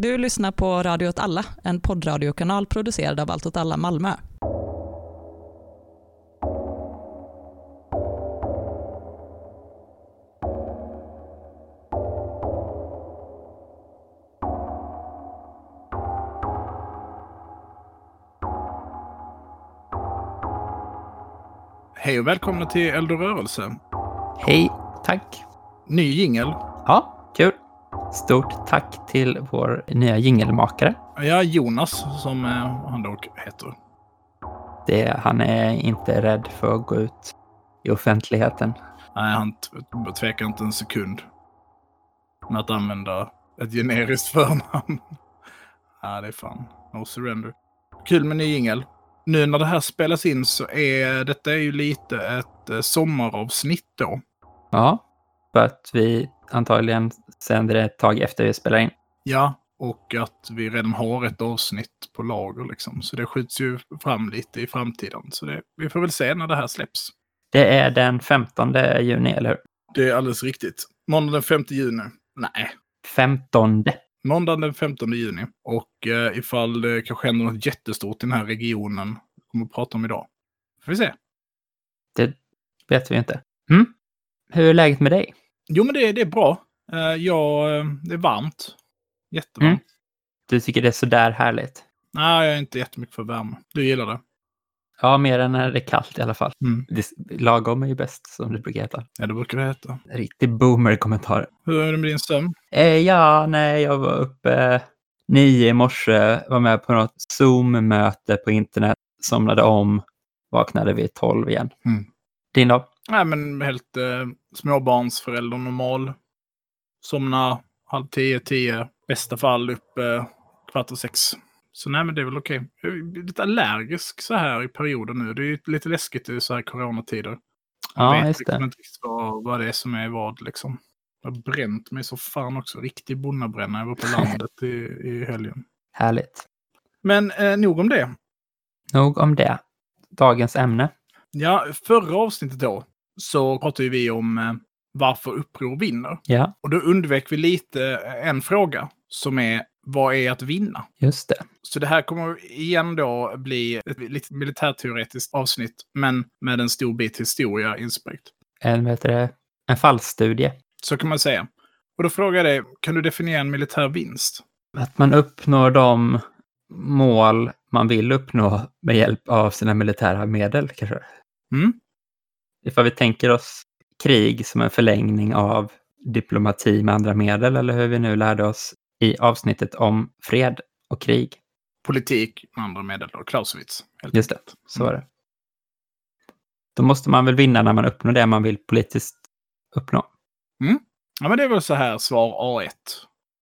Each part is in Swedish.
Du lyssnar på Radio åt alla, en poddradiokanal producerad av Allt åt alla Malmö. Hej och välkomna till Eld och rörelse. Hej, tack. Ny jingel. Ja. Stort tack till vår nya jingelmakare. Ja, Jonas som eh, han då heter. Det, han är inte rädd för att gå ut i offentligheten. Nej, han tvekar inte en sekund med att använda ett generiskt förnamn. Ja, det är fan no surrender. Kul med ny jingel. Nu när det här spelas in så är detta är ju lite ett eh, sommaravsnitt då. Ja, för att vi antagligen sänder det ett tag efter vi spelar in. Ja, och att vi redan har ett avsnitt på lager liksom. Så det skjuts ju fram lite i framtiden. Så det, vi får väl se när det här släpps. Det är den 15 juni, eller hur? Det är alldeles riktigt. Måndag den 5 juni. Nej, 15. måndagen den 15 juni. Och eh, ifall det kanske händer något jättestort i den här regionen, kommer vi prata om idag. Får vi se. Det vet vi inte. Mm. Hur är läget med dig? Jo, men det, det är bra. Eh, ja, eh, det är varmt. Jättevarmt. Mm. Du tycker det är sådär härligt? Nej, jag är inte jättemycket för värme. Du gillar det? Ja, mer än när det är kallt i alla fall. Mm. Det- Lagom är ju bäst, som det brukar heta. Ja, det brukar det heta. Riktig boomer-kommentar. Hur är det med din sömn? Eh, ja, nej, jag var uppe nio i morse, var med på något Zoom-möte på internet, somnade om, vaknade vid tolv igen. Mm. Din då? Nej, men helt eh, småbarnsförälder normal. Somna halv tio, tio. Bästa fall upp eh, kvart och sex. Så nej, men det är väl okej. Jag är lite allergisk så här i perioder nu. Det är lite läskigt i så här coronatider. Jag Ja, vet just liksom det. inte riktigt vad, vad det är som är vad liksom. Jag har bränt mig så fan också. Riktig bonnabränna. Jag var på landet i, i helgen. Härligt. Men eh, nog om det. Nog om det. Dagens ämne. Ja, förra avsnittet då så pratade vi om eh, varför uppror vinner. Ja, Och då undvek vi lite eh, en fråga som är vad är att vinna? just det. Så det här kommer igen då bli ett lite militärteoretiskt avsnitt, men med en stor bit historia inspräckt. En, vad heter det? en fallstudie. Så kan man säga. Och då frågar jag dig, kan du definiera en militär vinst? Att man uppnår de mål man vill uppnå med hjälp av sina militära medel, kanske. Mm? Ifall vi tänker oss krig som en förlängning av diplomati med andra medel, eller hur vi nu lärde oss i avsnittet om fred och krig. Politik med andra medel då, Clausewitz. Just det, så var det. Då måste man väl vinna när man uppnår det man vill politiskt uppnå. Ja, men det är väl så här svar A1.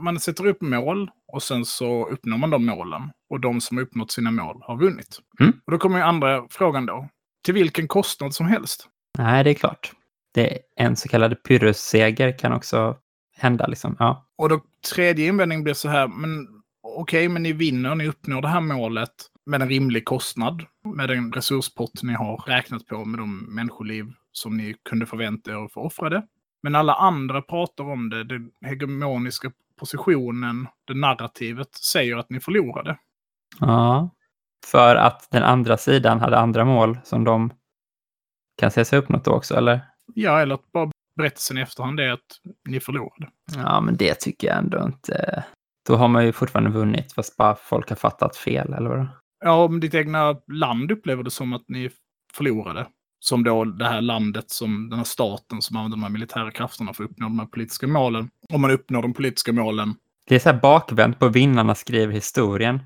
Man sätter upp mål och sen så uppnår man de målen. Och de som har uppnått sina mål har vunnit. Mm. Och då kommer ju andra frågan då. Till vilken kostnad som helst? Nej, det är klart. Det en så kallad pyrrhusseger kan också hända. Liksom. Ja. Och då tredje invändningen blir så här, men okej, men ni vinner, ni uppnår det här målet med en rimlig kostnad, med den resurspott ni har räknat på med de människoliv som ni kunde förvänta er att få offrade. Men alla andra pratar om det, den hegemoniska positionen, det narrativet säger att ni förlorade. ja. För att den andra sidan hade andra mål som de kan se sig uppnått då också, eller? Ja, eller att bara berättelsen i efterhand är att ni förlorade. Ja, men det tycker jag ändå inte. Då har man ju fortfarande vunnit, fast bara folk har fattat fel, eller vadå? Ja, om ditt egna land upplever det som att ni förlorade. Som då det här landet, som den här staten som använder de här militära krafterna för att uppnå de här politiska målen. Om man uppnår de politiska målen. Det är så här bakvänt på vinnarna skriver historien.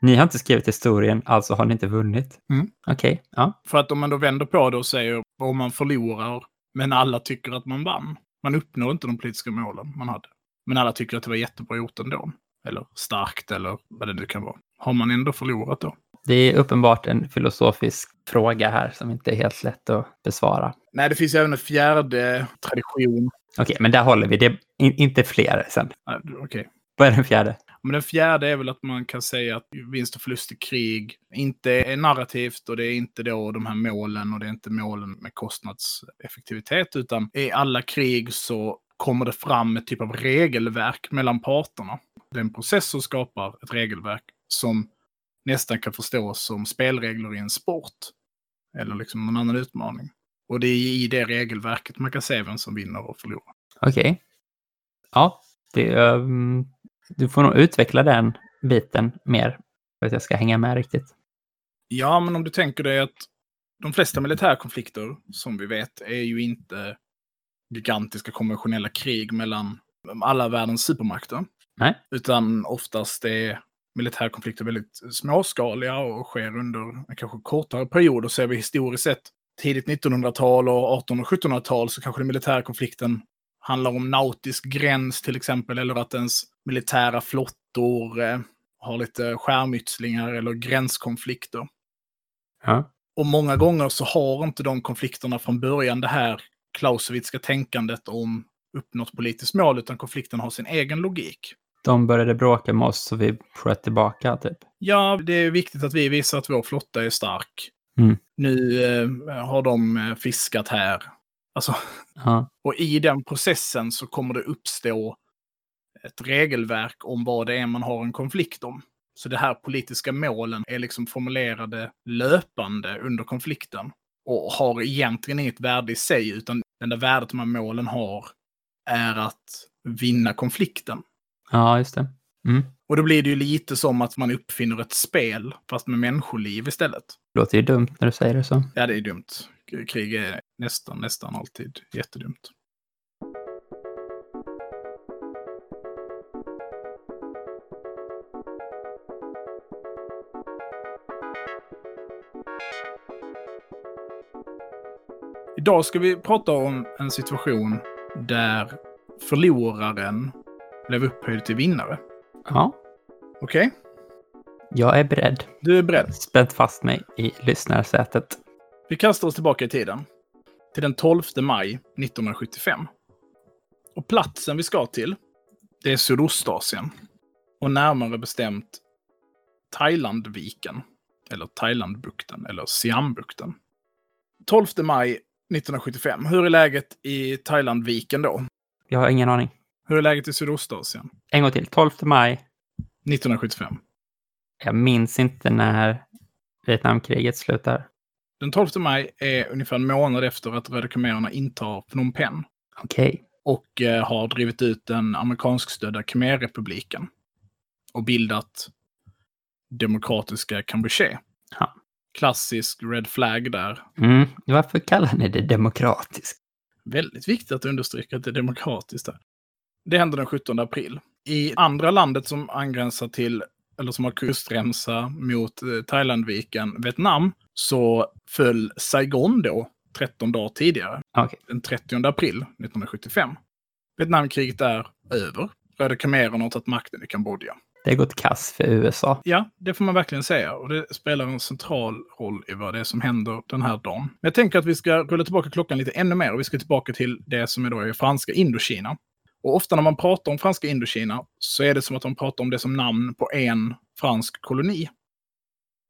Ni har inte skrivit historien, alltså har ni inte vunnit. Mm. Okej, ja. För att om man då vänder på det och säger om man förlorar, men alla tycker att man vann. Man uppnår inte de politiska målen man hade. Men alla tycker att det var jättebra gjort ändå. Eller starkt, eller vad det nu kan vara. Har man ändå förlorat då? Det är uppenbart en filosofisk fråga här som inte är helt lätt att besvara. Nej, det finns även en fjärde tradition. Okej, men där håller vi. Det är in, inte fler sen. Okej. Vad är den fjärde? Men den fjärde är väl att man kan säga att vinst och förlust i krig inte är narrativt och det är inte då de här målen och det är inte målen med kostnadseffektivitet utan i alla krig så kommer det fram ett typ av regelverk mellan parterna. Det är en process som skapar ett regelverk som nästan kan förstås som spelregler i en sport. Eller liksom någon annan utmaning. Och det är i det regelverket man kan se vem som vinner och förlorar. Okej. Ja, det, um, du får nog utveckla den biten mer för att jag ska hänga med riktigt. Ja, men om du tänker dig att de flesta militärkonflikter, som vi vet, är ju inte gigantiska konventionella krig mellan alla världens supermakter. Nej. Utan oftast är militärkonflikter väldigt småskaliga och sker under kanske kortare period. Och ser vi historiskt sett tidigt 1900-tal och 1800 och 1700-tal så kanske den militära konflikten handlar om nautisk gräns till exempel, eller att ens militära flottor eh, har lite skärmytslingar eller gränskonflikter. Ja. Och många gånger så har inte de konflikterna från början det här Clausewitzka tänkandet om uppnått politiskt mål, utan konflikten har sin egen logik. De började bråka med oss så vi sköt tillbaka, typ. Ja, det är viktigt att vi visar att vår flotta är stark. Mm. Nu eh, har de eh, fiskat här. Alltså, Ja. och i den processen så kommer det uppstå ett regelverk om vad det är man har en konflikt om. Så de här politiska målen är liksom formulerade löpande under konflikten och har egentligen inget värde i sig, utan det enda värdet de här målen har är att vinna konflikten. ja, just det. Mm. Och då blir det ju lite som att man uppfinner ett spel, fast med människoliv istället. Låter ju dumt när du säger det så. Ja, det är dumt. Krig är nästan, nästan alltid jättedumt. Idag ska vi prata om en situation där förloraren blev upphöjd till vinnare. Ja, Okej? Jag är beredd. Du är beredd? Spänt fast mig i lyssnarsätet. Vi kastar oss tillbaka i tiden. Till den 12 maj 1975. Och platsen vi ska till, det är Sydostasien. Och närmare bestämt Thailandviken. Eller Thailandbukten, eller Siambukten. 12 maj 1975. Hur är läget i Thailandviken då? Jag har ingen aning. Hur är läget i Sydostasien? En gång till. 12 maj. 1975. Jag minns inte när Vietnamkriget slutar. Den 12 maj är ungefär en månad efter att Röda khmererna intar Phnom Penh. Okej. och eh, har drivit ut den amerikanskstödda Khmerrepubliken och bildat Demokratiska Kampuchea. Ja. Klassisk red flag där. Mm. Varför kallar ni det demokratiskt? Väldigt viktigt att understryka att det är demokratiskt där. Det hände den 17 april. I andra landet som angränsar till, eller som har kustremsa mot eh, Thailandviken, Vietnam, så föll Saigon då 13 dagar tidigare. Okej. den 30 april 1975. Vietnamkriget är över. Röda khmererna har tagit makten i Kambodja. Det har gått kass för USA. Ja, det får man verkligen säga. Och det spelar en central roll i vad det är som händer den här dagen. Men jag tänker att vi ska rulla tillbaka klockan lite ännu mer och vi ska tillbaka till det som är då är franska Indokina. Och ofta när man pratar om franska Indokina så är det som att de pratar om det som namn på en fransk koloni.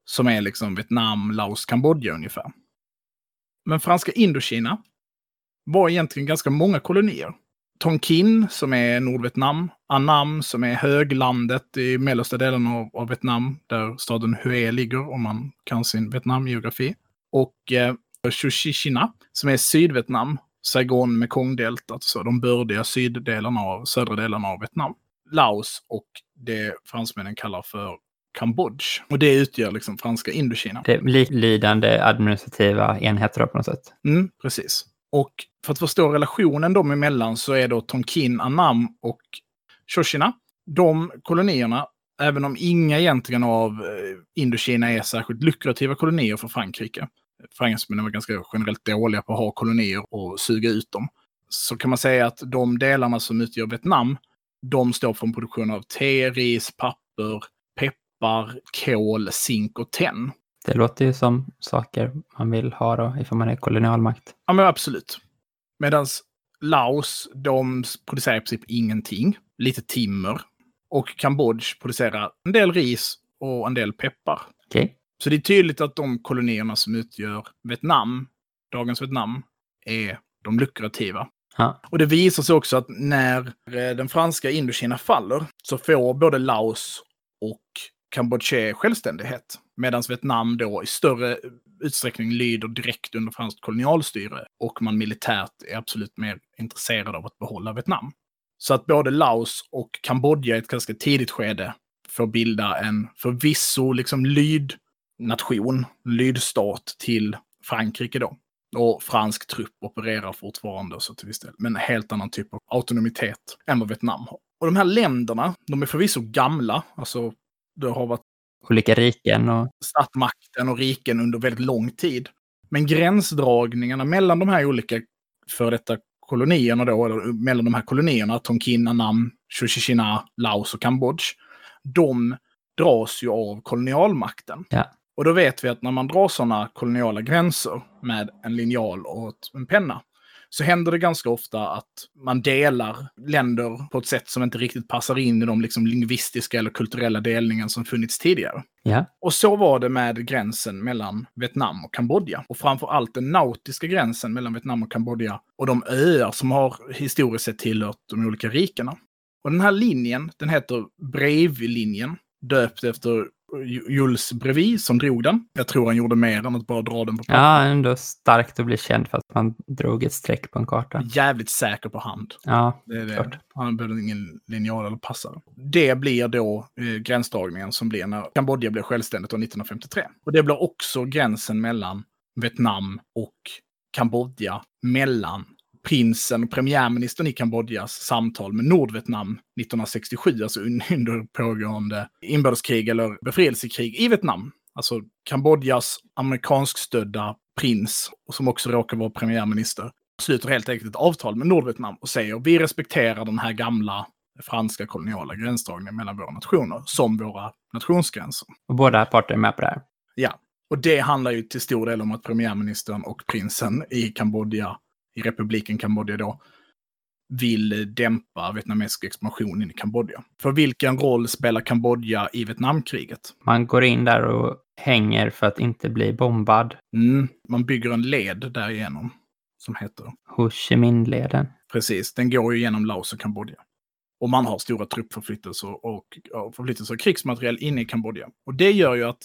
Som är liksom Vietnam, Laos, Kambodja ungefär. Men franska Indokina var egentligen ganska många kolonier. Tonkin, som är Nordvietnam. Annam, som är höglandet i mellersta delen av, av Vietnam, där staden Hue ligger, om man kan sin Vietnamgeografi. Och eh, Chichina, som är Sydvietnam. Saigon, Mekongdeltat, så de bördiga syddelarna av, södra delarna av Vietnam. Laos och det fransmännen kallar för Kambodj. Och det utgör liksom franska Indokina. Det är liklydande administrativa enheter på något sätt. Mm, precis. Och för att förstå relationen dem emellan så är då Tonkin, Annam och Shoshina. De kolonierna, även om inga egentligen av eh, Indokina är särskilt lukrativa kolonier för Frankrike. Fransmännen var ganska generellt dåliga på att ha kolonier och suga ut dem. Så kan man säga att de delarna som utgör Vietnam, de står för en produktion av te, ris, papper, peppar, kol, zink och tenn. Det låter ju som saker man vill ha då ifall man är kolonialmakt. Ja, men absolut. Medan Laos, de producerar i princip ingenting. Lite timmer. Och Kambodj producerar en del ris och en del peppar. Okej. Så det är tydligt att de kolonierna som utgör Vietnam, dagens Vietnam, är de lukrativa. Ja. Och det visar sig också att när eh, den franska Indokina faller så får både Laos och Kambodja självständighet. Medan Vietnam då i större utsträckning lyder direkt under franskt kolonialstyre och man militärt är absolut mer intresserad av att behålla Vietnam. Så att både Laos och Kambodja i ett ganska tidigt skede får bilda en förvisso liksom lydnation, lydstat till Frankrike då. Och fransk trupp opererar fortfarande så till viss del, men en helt annan typ av autonomitet än vad Vietnam har. Och de här länderna, de är förvisso gamla, alltså det har varit Olika riken och... statsmakten och riken under väldigt lång tid. Men gränsdragningarna mellan de här olika för detta kolonierna då, eller mellan de här kolonierna, Tonkin, Annam, Chichina, Laos och Kambodja, de dras ju av kolonialmakten. Ja. Och då vet vi att när man drar sådana koloniala gränser med en linjal och en penna, så händer det ganska ofta att man delar länder på ett sätt som inte riktigt passar in i de liksom lingvistiska eller kulturella delningen som funnits tidigare. Ja. Och så var det med gränsen mellan Vietnam och Kambodja. Och framför allt den nautiska gränsen mellan Vietnam och Kambodja och de öar som har historiskt sett tillhört de olika rikena. Och den här linjen, den heter Breivlinjen, döpt efter Jules Brevi som drog den. Jag tror han gjorde mer än att bara dra den på papper. ja, ändå starkt att bli känd för att man drog ett streck på en karta. Jävligt säker på hand. Ja, Det är det. Klart. Han behövde ingen linjal eller passare. Det blir då eh, gränsdragningen som blir när Kambodja blev självständigt år 1953. Och det blir också gränsen mellan Vietnam och Kambodja mellan prinsen och premiärministern i Kambodjas samtal med Nordvietnam 1967, alltså un- under pågående inbördeskrig eller befrielsekrig i Vietnam. Alltså Kambodjas amerikanskstödda prins, som också råkar vara premiärminister, sluter helt enkelt ett avtal med Nordvietnam och säger vi respekterar den här gamla franska koloniala gränsdragningen mellan våra nationer som våra nationsgränser. och båda parter är med på det här. Ja, och det handlar ju till stor del om att premiärministern och prinsen i Kambodja, i republiken Kambodja då, vill dämpa vietnamesisk expansion in i Kambodja. För vilken roll spelar Kambodja i Vietnamkriget? Man går in där och hänger för att inte bli bombad. Mm, man bygger en led därigenom som heter Ho Chi Minh-leden. Precis, den går ju genom Laos och Kambodja. Och man har stora truppförflyttelser och, och förflyttelser av krigsmateriel inne i Kambodja. Och det gör ju att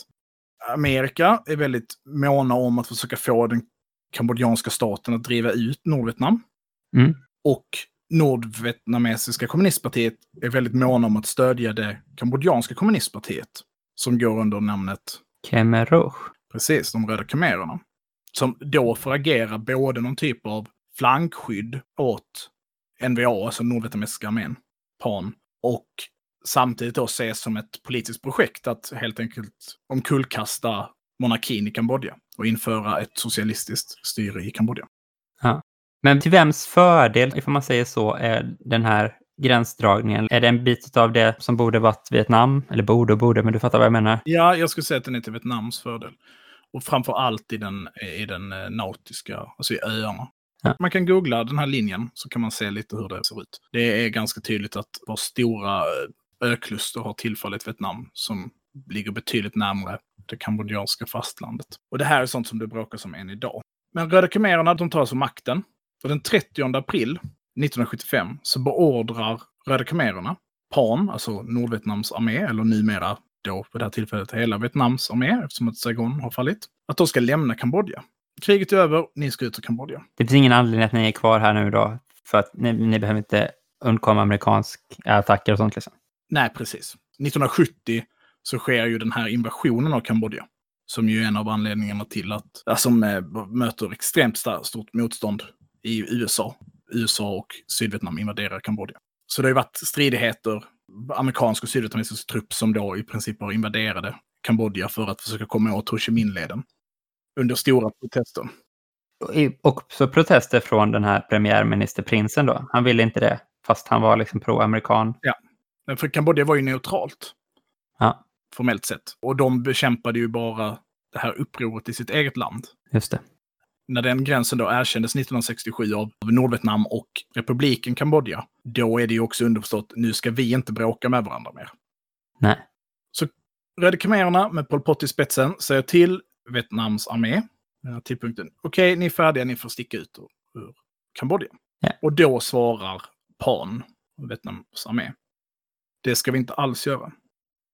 Amerika är väldigt måna om att försöka få den kambodjanska staten att driva ut Nordvietnam. Mm. Och Nordvietnamesiska kommunistpartiet är väldigt måna om att stödja det kambodjanska kommunistpartiet. Som går under namnet Khmer Rouge. Precis, de röda khmererna. Som då får agera både någon typ av flankskydd åt NVA, alltså Nordvietnamesiska armén, PAN, och samtidigt då ses som ett politiskt projekt att helt enkelt omkullkasta monarkin i Kambodja och införa ett socialistiskt styre i Kambodja. Men till vems fördel, ifall man säger så, är den här gränsdragningen? Är det en bit av det som borde varit Vietnam? Eller borde och borde, men du fattar vad jag menar. Ja, jag skulle säga att den är till Vietnams fördel. Och framför allt i den, i den eh, nautiska, alltså i öarna. Ja. Man kan googla den här linjen så kan man se lite hur det ser ut. Det är ganska tydligt att våra stora eh, ökluster har tillfallit Vietnam som ligger betydligt närmare det kambodjanska fastlandet. Och det här är sånt som det bråkas om än idag. Men Röda khmererna, de tar alltså makten. Och den 30 april 1975 så beordrar Röda khmererna PAN, alltså Nordvietnams armé, eller numera då på det här tillfället hela Vietnams armé, eftersom att Saigon har fallit, att de ska lämna Kambodja. Kriget är över, ni ska ut ur Kambodja. Det finns ingen anledning att ni är kvar här nu då, för att ni, ni behöver inte undkomma amerikanska attacker och sånt liksom. Nej, precis. 1970 så sker ju den här invasionen av Kambodja. Som ju är en av anledningarna till att, ja, som eh, möter extremt stort motstånd i USA. USA och Sydvietnam invaderar Kambodja. Så det har ju varit stridigheter, amerikansk och sydvietnamesisk trupp som då i princip har invaderade Kambodja för att försöka komma åt Ho Chi Minh-leden. Under stora protester. Och så protester från den här premiärministerprinsen då. Han ville inte det, fast han var liksom pro-amerikan. Men För Kambodja var ju neutralt. Ja. Formellt sett. Och de bekämpade ju bara det här upproret i sitt eget land. Just det. När den gränsen då erkändes 1967 av Nordvietnam och republiken Kambodja, då är det ju också underförstått, nu ska vi inte bråka med varandra mer. Nej. Röda khmererna med Pol Pot i spetsen säger till Vietnams armé, den här tidpunkten, okej, ni är färdiga, ni får sticka ut ur, ur Kambodja. Ja. Och då svarar PAN, Vietnams armé, det ska vi inte alls göra.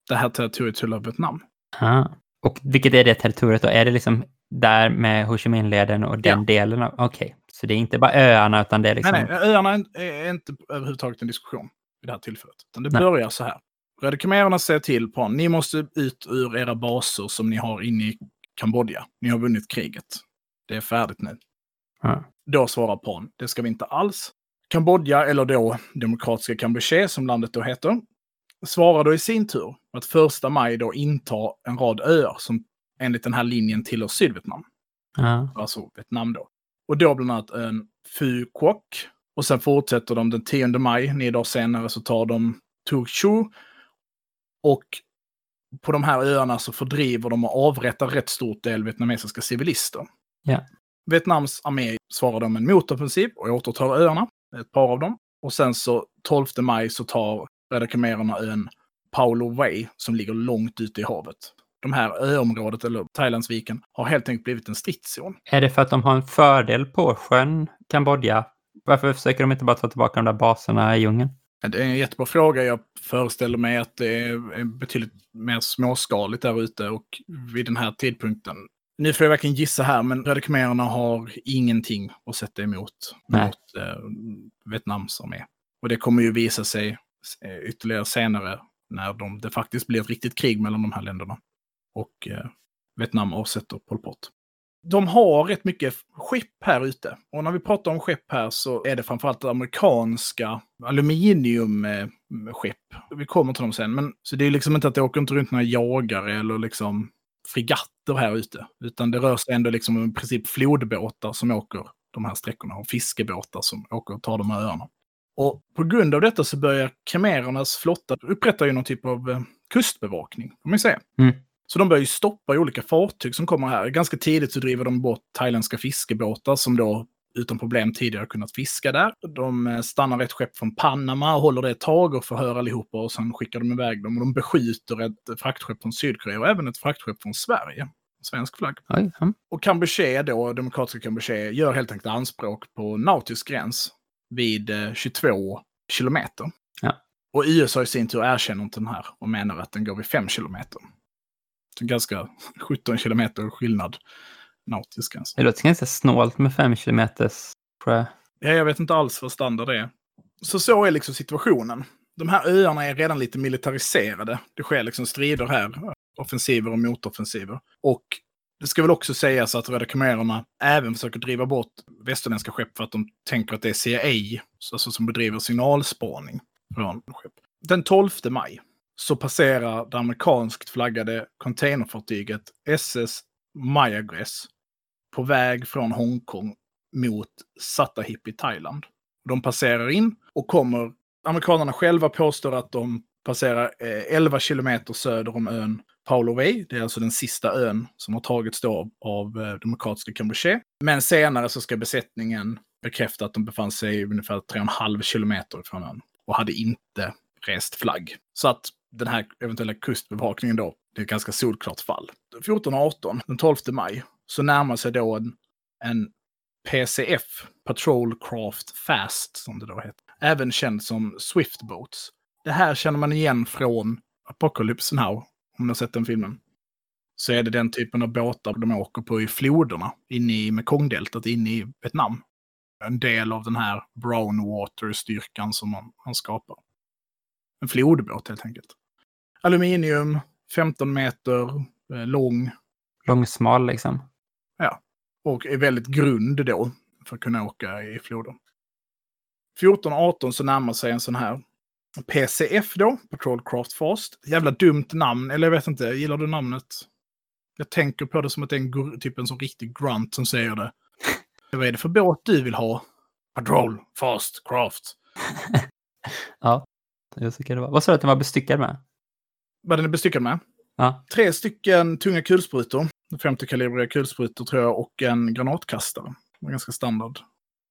Det här territoriet tillhör Vietnam. Ah. Och vilket är det territoriet då? Är det liksom där med Ho Chi Minh-leden och den Ja. delen? av- Okej, så det är inte bara öarna utan det är liksom... Nej, nej, öarna är inte överhuvudtaget en diskussion vid det här tillfället. Utan det Nej. börjar så här. Röda khmererna säger till PAN, ni måste ut ur era baser som ni har inne i Kambodja. Ni har vunnit kriget. Det är färdigt nu. Ja. Då svarar PAN, det ska vi inte alls. Kambodja, eller då Demokratiska Kampuchea som landet då heter, svarar då i sin tur att första maj då intar en rad öar som enligt den här linjen tillhör Sydvietnam Ja. alltså Vietnam då. Och då bland annat ön Phu Quoc. Och sen fortsätter de den 10 maj, nio dagar senare så tar de Tu Chu. Och på de här öarna så fördriver de och avrättar rätt stort del vietnamesiska civilister. Ja. Vietnams armé svarar de en motoffensiv och återtar öarna, ett par av dem. Och sen så 12 maj så tar Khmererna ön Paulo Way som ligger långt ute i havet. De här öområdet, eller Thailandsviken, har helt enkelt blivit en stridszon. Är det för att de har en fördel på sjön Kambodja? Varför försöker de inte bara ta tillbaka de där baserna i djungeln? Det är en jättebra fråga. Jag föreställer mig att det är betydligt mer småskaligt där ute och vid den här tidpunkten. Nu får jag verkligen gissa här, men Röda khmererna har ingenting att sätta emot Nej. mot eh, Vietnams armé. Och det kommer ju visa sig Eh, ytterligare senare när de, det faktiskt blir ett riktigt krig mellan de här länderna. Och eh, Vietnam avsätter Pol Pot. De har rätt mycket skepp här ute. Och när vi pratar om skepp här så är det framförallt amerikanska aluminiumskepp. Vi kommer till dem sen. Men, så det är liksom inte att det åker inte runt några jagare eller liksom frigatter här ute. Utan det rör sig ändå liksom i princip flodbåtar som åker de här sträckorna och fiskebåtar som åker och tar de här öarna. Och på grund av detta så börjar khmerernas flotta upprätta ju någon typ av eh, kustbevakning, kan man säga. Mm. Så de börjar ju stoppa olika fartyg som kommer här. Ganska tidigt så driver de bort thailändska fiskebåtar som då utan problem tidigare kunnat fiska där. De eh, stannar ett skepp från Panama och håller det ett tag och förhör allihopa och sen skickar de iväg dem. Och de beskjuter ett fraktskepp från Sydkorea och även ett fraktskepp från Sverige. Svensk flagg. Ja. Och Kampuchea då, Demokratiska Kampuchea, gör helt enkelt anspråk på nautisk gräns vid eh, 22 kilometer. Ja. Och USA i sin tur erkänner inte den här och menar att den går vid 5 kilometer. Så ganska 17 kilometer skillnad nautisk gräns. Det låter ganska snålt med fem kilometers sjö. Ja, jag vet inte alls vad standard är. Så så är liksom situationen. De här öarna är redan lite militariserade. Det sker liksom strider här, offensiver och motoffensiver. Och det ska väl också sägas att Röda khmererna även försöker driva bort västerländska skepp för att de tänker att det är CIA, alltså som bedriver signalspaning från skepp. Den 12 maj så passerar det amerikanskt flaggade containerfartyget SS Mayagress på väg från Hongkong mot Sattahip i Thailand. De passerar in och kommer, amerikanerna själva påstår att de passerar eh, 11 kilometer söder om ön Paolo Wei, Det är alltså den sista ön som har tagits då av, av eh, Demokratiska Kampuchea. Men senare så ska besättningen bekräfta att de befann sig ungefär 3,5 kilometer från ön och hade inte rest flagg. Så att den här eventuella kustbevakningen då, det är ett ganska solklart fall. 14-18, den 12 maj, så närmar sig då en, en PCF, Patrol Craft Fast, som det då heter. Även känd som Swift Boats. Det här känner man igen från Apocalypse Now, om ni har sett den filmen. Så är det den typen av båtar de åker på i floderna, inne i Mekongdeltat, inne i Vietnam. En del av den här brownwater-styrkan som man, man skapar. En flodbåt helt enkelt. Aluminium, 15 meter eh, lång, Långsmal liksom. och är väldigt grund då för att kunna åka i floden. 14 och 18 så närmar sig en sån här PCF då, Patrol Craft Fast. Jävla dumt namn, eller jag vet inte, gillar du namnet? Jag tänker på det som att det är en, typ en sån riktig grunt som säger det. Vad är det för båt du vill ha? Patrol Fast Craft. Ja, jag tycker det var. Vad sa du att den var bestyckad med? Vad den är bestyckad med? Ja, Tre stycken tunga kulsprutor. 50-kalibriga kulsprutor tror jag och en granatkastare. Ganska standard.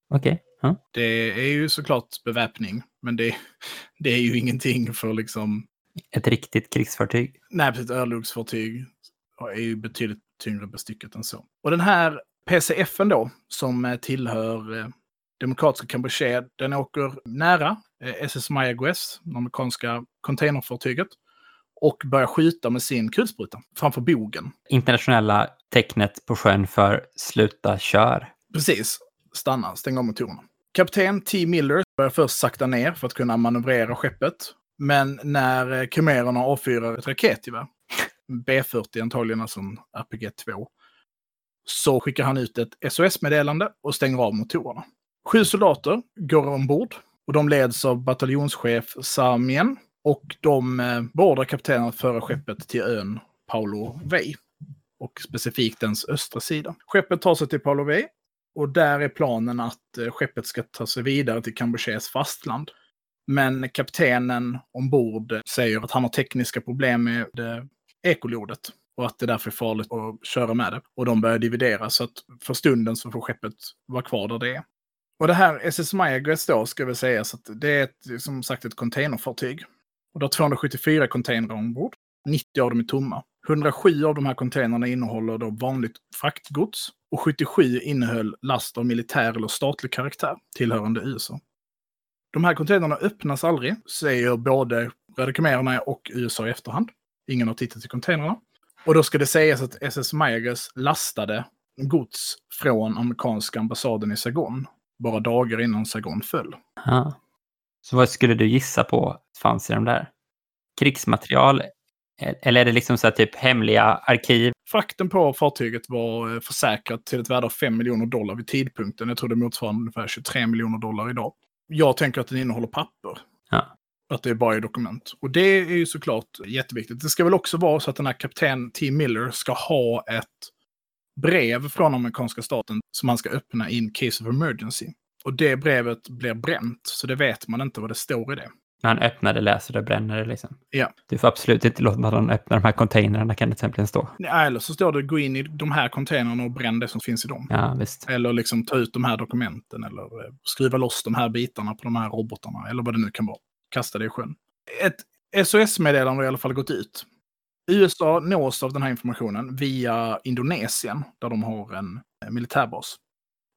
Okej. Ja. Det är ju såklart beväpning, men det, det är ju ingenting för liksom... Ett riktigt krigsfartyg. Nej, precis. Örlogsfartyg är ju betydligt tyngre bestyckat än så. Och den här PCFen då, som tillhör eh, Demokratiska Kampuchea, den åker nära eh, SS Mayaguez, det amerikanska containerfartyget, och börjar skjuta med sin kulspruta framför bogen. Internationella tecknet på sjön för sluta kör. Precis. Stanna, stänga av motorerna. Kapten T. Miller börjar först sakta ner för att kunna manövrera skeppet. Men när kumererna khmererna avfyrar ett raketgevär, B40 antagligen, alltså en RPG-2, så skickar han ut ett SOS-meddelande och stänger av motorerna. Sju soldater går ombord och de leds av bataljonschef Samien och de eh, beordrar kaptenen att föra skeppet till ön Paulo Vey och specifikt dens östra sida. Skeppet tar sig till Paulo Vey och där är planen att eh, skeppet ska ta sig vidare till Kampucheas fastland. Men kaptenen ombord säger att han har tekniska problem med eh, ekolodet och att det därför är farligt att köra med det. Och de börjar dividera så att för stunden så får skeppet vara kvar där det är. Och det här SS Mayaguez då ska vi säga så att det är ett, som sagt ett containerfartyg. Och det har 274 containrar ombord. 90 av dem är tomma. 107 av de här containrarna innehåller då vanligt fraktgods och 77 innehöll last av militär eller statlig karaktär tillhörande USA. De här containrarna öppnas aldrig, säger både Röda khmererna och USA i efterhand. Ingen har tittat i containrarna. Och då ska det sägas att SS Mayagas lastade gods från amerikanska ambassaden i Saigon bara dagar innan Saigon föll. Aha. Så vad skulle du gissa på fanns i de där? Krigsmaterial? Eller är det liksom så här typ hemliga arkiv? Frakten på fartyget var eh, försäkrat till ett värde av 5 miljoner dollar vid tidpunkten. Jag tror det motsvarar ungefär 23 miljoner dollar idag. Jag tänker att den innehåller papper. Ja. Att det är bara är dokument. Och det är ju såklart jätteviktigt. Det ska väl också vara så att den här kapten T. Miller ska ha ett brev från amerikanska staten som han ska öppna in case of emergency. Och det brevet blir bränt, så det vet man inte vad det står i det. När han öppnar det, läser det, bränner det liksom. Ja. Du får absolut inte låta någon öppna de här containrarna kan det till exempel stå. Ja, Eller så står det gå in i de här containrarna och bränn det som finns i dem. Ja, visst. Eller liksom ta ut de här dokumenten eller eh, skruva loss de här bitarna på de här robotarna. Eller vad det nu kan vara. Kasta det i sjön. Ett SOS-meddelande har i alla fall gått ut. USA nås av den här informationen via Indonesien, där de har en eh, militärbas.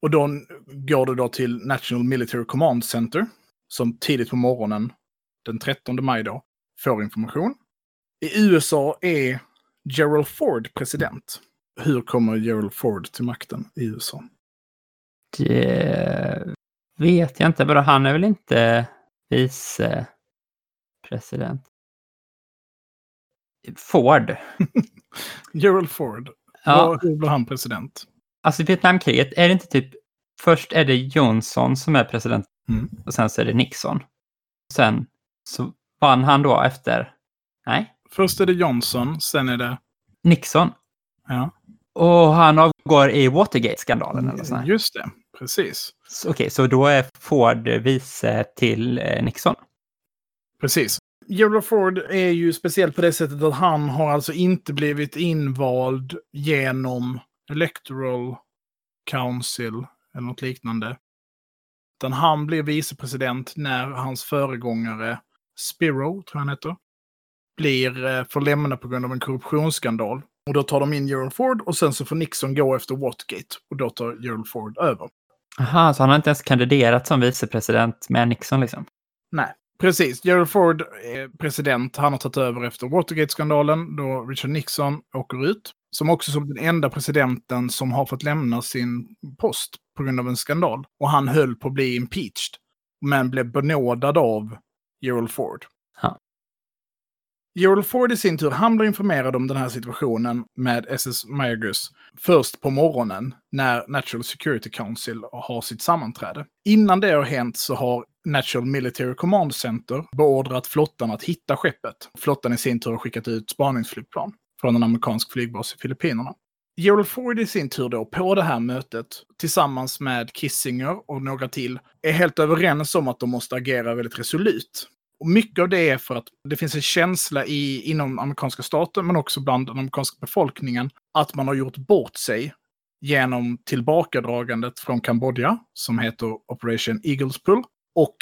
Och då går det då till National Military Command Center, som tidigt på morgonen, den 13 maj då, får information. I USA är Gerald Ford president. Hur kommer Gerald Ford till makten i USA? Det vet jag inte, bara han är väl inte vice president? Ford. Gerald Ford. Ja. Hur blev han president? Alltså Vietnamkriget, är det inte typ först är det Johnson som är president Mm. och sen så är det Nixon. Sen så vann han då efter, nej, Först är det Johnson, sen är det... Nixon. Ja, Och han avgår i Watergate-skandalen eller sånt. just det. Precis. Okej, så då är Ford vice till eh, Nixon. Precis. Gerald Ford är ju speciell på det sättet att han har alltså inte blivit invald genom Electoral Council eller något liknande. Utan han blev vicepresident när hans föregångare Spiro, tror jag han heter, blir eh, får lämna på grund av en korruptionsskandal. Och då tar de in Gerald Ford och sen så får Nixon gå efter Watergate. Och då tar Gerald Ford över. Aha, så han har inte ens kandiderat som vicepresident med Nixon liksom? Nej, precis. Gerald Ford är president. Han har tagit över efter Watergate-skandalen då Richard Nixon åker ut. Som också som den enda presidenten som har fått lämna sin post på grund av en skandal. Och han höll på att bli impeached. Men blev benådad av Gerald Ford. Ja. Gerald Ford i sin tur, han blir informerad om den här situationen med SS Mayagus först på morgonen när Natural Security Council har sitt sammanträde. Innan det har hänt så har Natural Military Command Center beordrat flottan att hitta skeppet. Flottan i sin tur har skickat ut spaningsflygplan från en amerikansk flygbas i Filippinerna. Gerald Ford i sin tur då på det här mötet tillsammans med Kissinger och några till är helt överens om att de måste agera väldigt resolut. Och mycket av det är för att det finns en känsla i, inom amerikanska staten, men också bland den amerikanska befolkningen, att man har gjort bort sig genom tillbakadragandet från Kambodja, som heter Operation Eagles Pull, och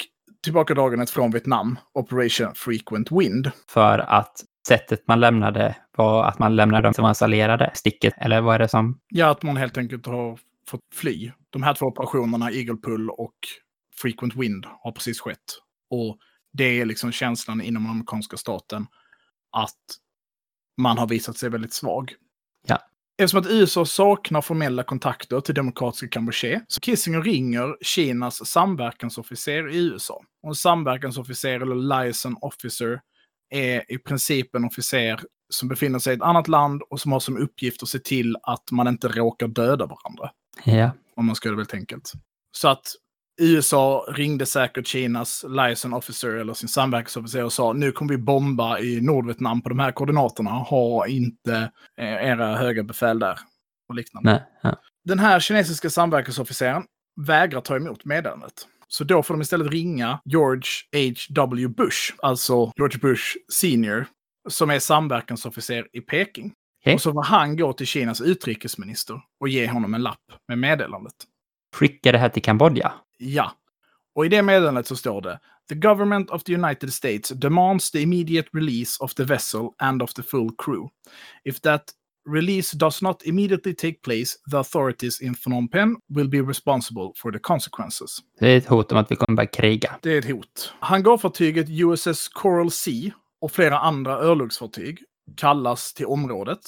tillbakadragandet från Vietnam, Operation Frequent Wind. För att sättet man lämnade var att man lämnade dem som allierade, sticket, eller vad är det som? Ja, att man helt enkelt har fått fly. De här två operationerna, Eagle Pull och Frequent Wind, har precis skett. Och det är liksom känslan inom den amerikanska staten att man har visat sig väldigt svag. Ja. Eftersom att USA saknar formella kontakter till demokratiska Kampuchea, så Kissinger ringer Kinas samverkansofficer i USA. Och en samverkansofficer, eller liaison officer, är i princip en officer som befinner sig i ett annat land och som har som uppgift att se till att man inte råkar döda varandra. Ja. Om man ska göra det väldigt enkelt. Så att USA ringde säkert Kinas liaison officer eller sin samverkansofficer och sa nu kommer vi bomba i Nordvietnam på de här koordinaterna. Ha inte eh, era höga befäl där. Och liknande. Nej. Ja. Den här kinesiska samverkansofficeren vägrar ta emot meddelandet. Så då får de istället ringa George H.W. Bush, alltså George Bush senior, som är samverkansofficer i Peking. Okej. Och så får han gå till Kinas utrikesminister och ge honom en lapp med meddelandet. Skicka det här till Kambodja. Ja. Och i det meddelandet så står det The government of the United States demands the immediate release of the vessel and of the full crew. If that release does not immediately take place, the authorities in Phnom Penh will be responsible for the consequences. Det är ett hot om att vi kommer börja kriga. Det är ett hot. Hangarfartyget USS Coral Sea och flera andra örlogsfartyg kallas till området.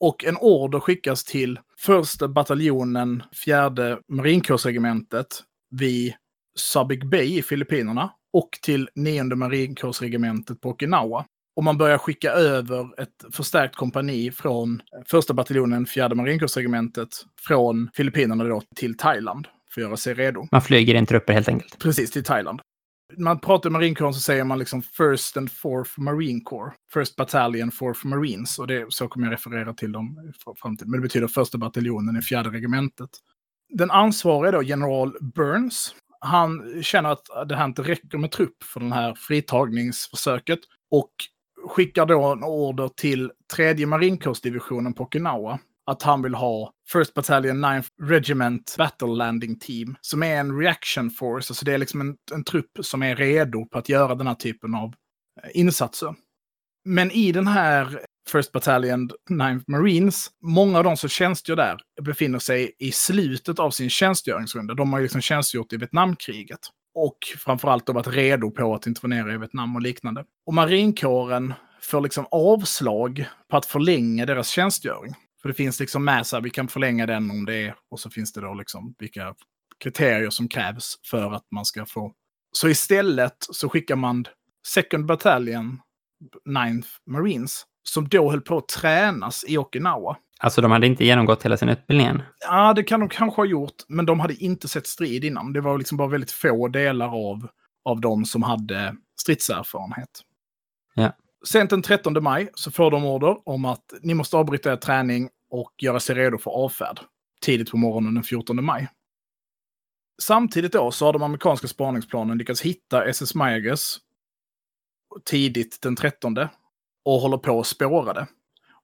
Och en order skickas till första bataljonen, fjärde marinkårsregementet vid Subic Bay i Filippinerna och till nionde marinkårsregementet på Okinawa. Och man börjar skicka över ett förstärkt kompani från första bataljonen, fjärde marinkårsregementet, från Filippinerna då till Thailand för att göra sig redo. Man flyger in trupper helt enkelt. Precis, till Thailand. Man pratar marinkåren så säger man liksom First and Fourth Marine Corps. First Battalion, Fourth Marines. Och det, så kommer jag referera till dem i framtiden. Men det betyder första bataljonen i fjärde regementet. Den ansvariga då, general Burns, han känner att det här inte räcker med trupp för det här fritagningsförsöket. Och skickar då en order till tredje marinkårsdivisionen på Okinawa att han vill ha First Battalion 9 Regiment Battle Landing Team, som är en reaction force, alltså det är liksom en, en trupp som är redo på att göra den här typen av eh, insatser. Men i den här First Battalion 9 Marines, många av de som tjänstgör där befinner sig i slutet av sin tjänstgöringsrunda. De har ju liksom tjänstgjort i Vietnamkriget. Och framförallt då varit redo på att intervenera i Vietnam och liknande. Och marinkåren får liksom avslag på att förlänga deras tjänstgöring. För det finns liksom med så här, vi kan förlänga den om det är, och så finns det då liksom vilka kriterier som krävs för att man ska få. Så istället så skickar man Second Battalion, 9th Marines, som då höll på att tränas i Okinawa. Alltså de hade inte genomgått hela sin utbildning än. Ja, det kan de kanske ha gjort, men de hade inte sett strid innan. Det var liksom bara väldigt få delar av, av dem som hade stridserfarenhet. Ja. Sent den 13 maj så får de order om att ni måste avbryta er träning och göra sig redo för avfärd. Tidigt på morgonen den 14 maj. Samtidigt då så har de amerikanska spaningsplanen lyckats hitta SS Mayaguez tidigt den 13 och håller på att spåra det.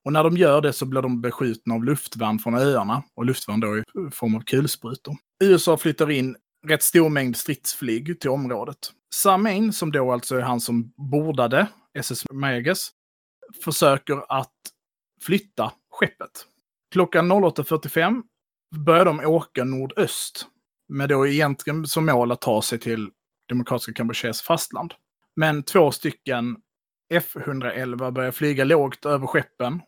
Och när de gör det så blir de beskjutna av luftvärn från öarna och luftvärn då i form av kulsprutor. USA flyttar in rätt stor mängd stridsflyg till området. Samain, som då alltså är han som bordade SS Mayaguez, försöker att flytta skeppet. Klockan 08.45 börjar de åka nordöst med då egentligen som mål att ta sig till Demokratiska Kampucheas fastland. Men två stycken F111 börjar flyga lågt över skeppen.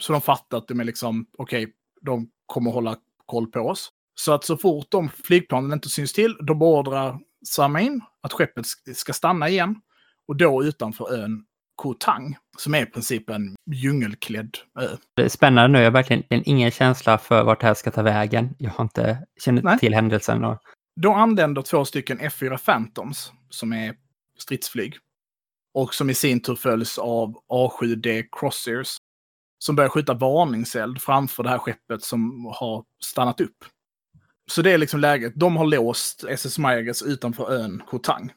Så de fattar att de är liksom, okej, okay, de kommer hålla koll på oss. Så att så fort de flygplanen inte syns till, då beordrar Samain att skeppet ska stanna igen. Och då utanför ön Koh Tang, som är i princip en djungelklädd ö. Det är spännande nu. Jag har verkligen ingen känsla för vart det här ska ta vägen. Jag har inte känt till händelsen. Och... Då anländer två stycken F4 Phantoms, som är stridsflyg. Och som i sin tur följs av A7D Crossairs. Som börjar skjuta varningseld framför det här skeppet som har stannat upp. Så det är liksom läget. De har låst SS Mayaguez utanför ön Kotang.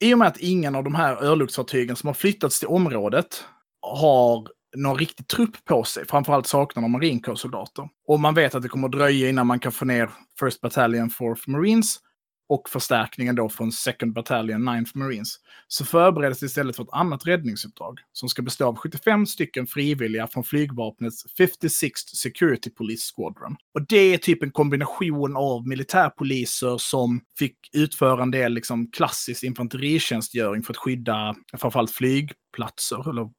I och med att ingen av de här örlogsfartygen som har flyttats till området har någon riktig trupp på sig. Framförallt saknar de marinkårssoldater. Och man vet att det kommer att dröja innan man kan få ner First Battalion Fourth Marines och förstärkningen då från Second Battalion 9th Marines, så förbereds det istället för ett annat räddningsuppdrag som ska bestå av 75 stycken frivilliga från flygvapnets 56th Security Police Squadron. Och det är typ en kombination av militärpoliser som fick utföra en del liksom klassisk infanteritjänstgöring för att skydda framförallt flygplatser eller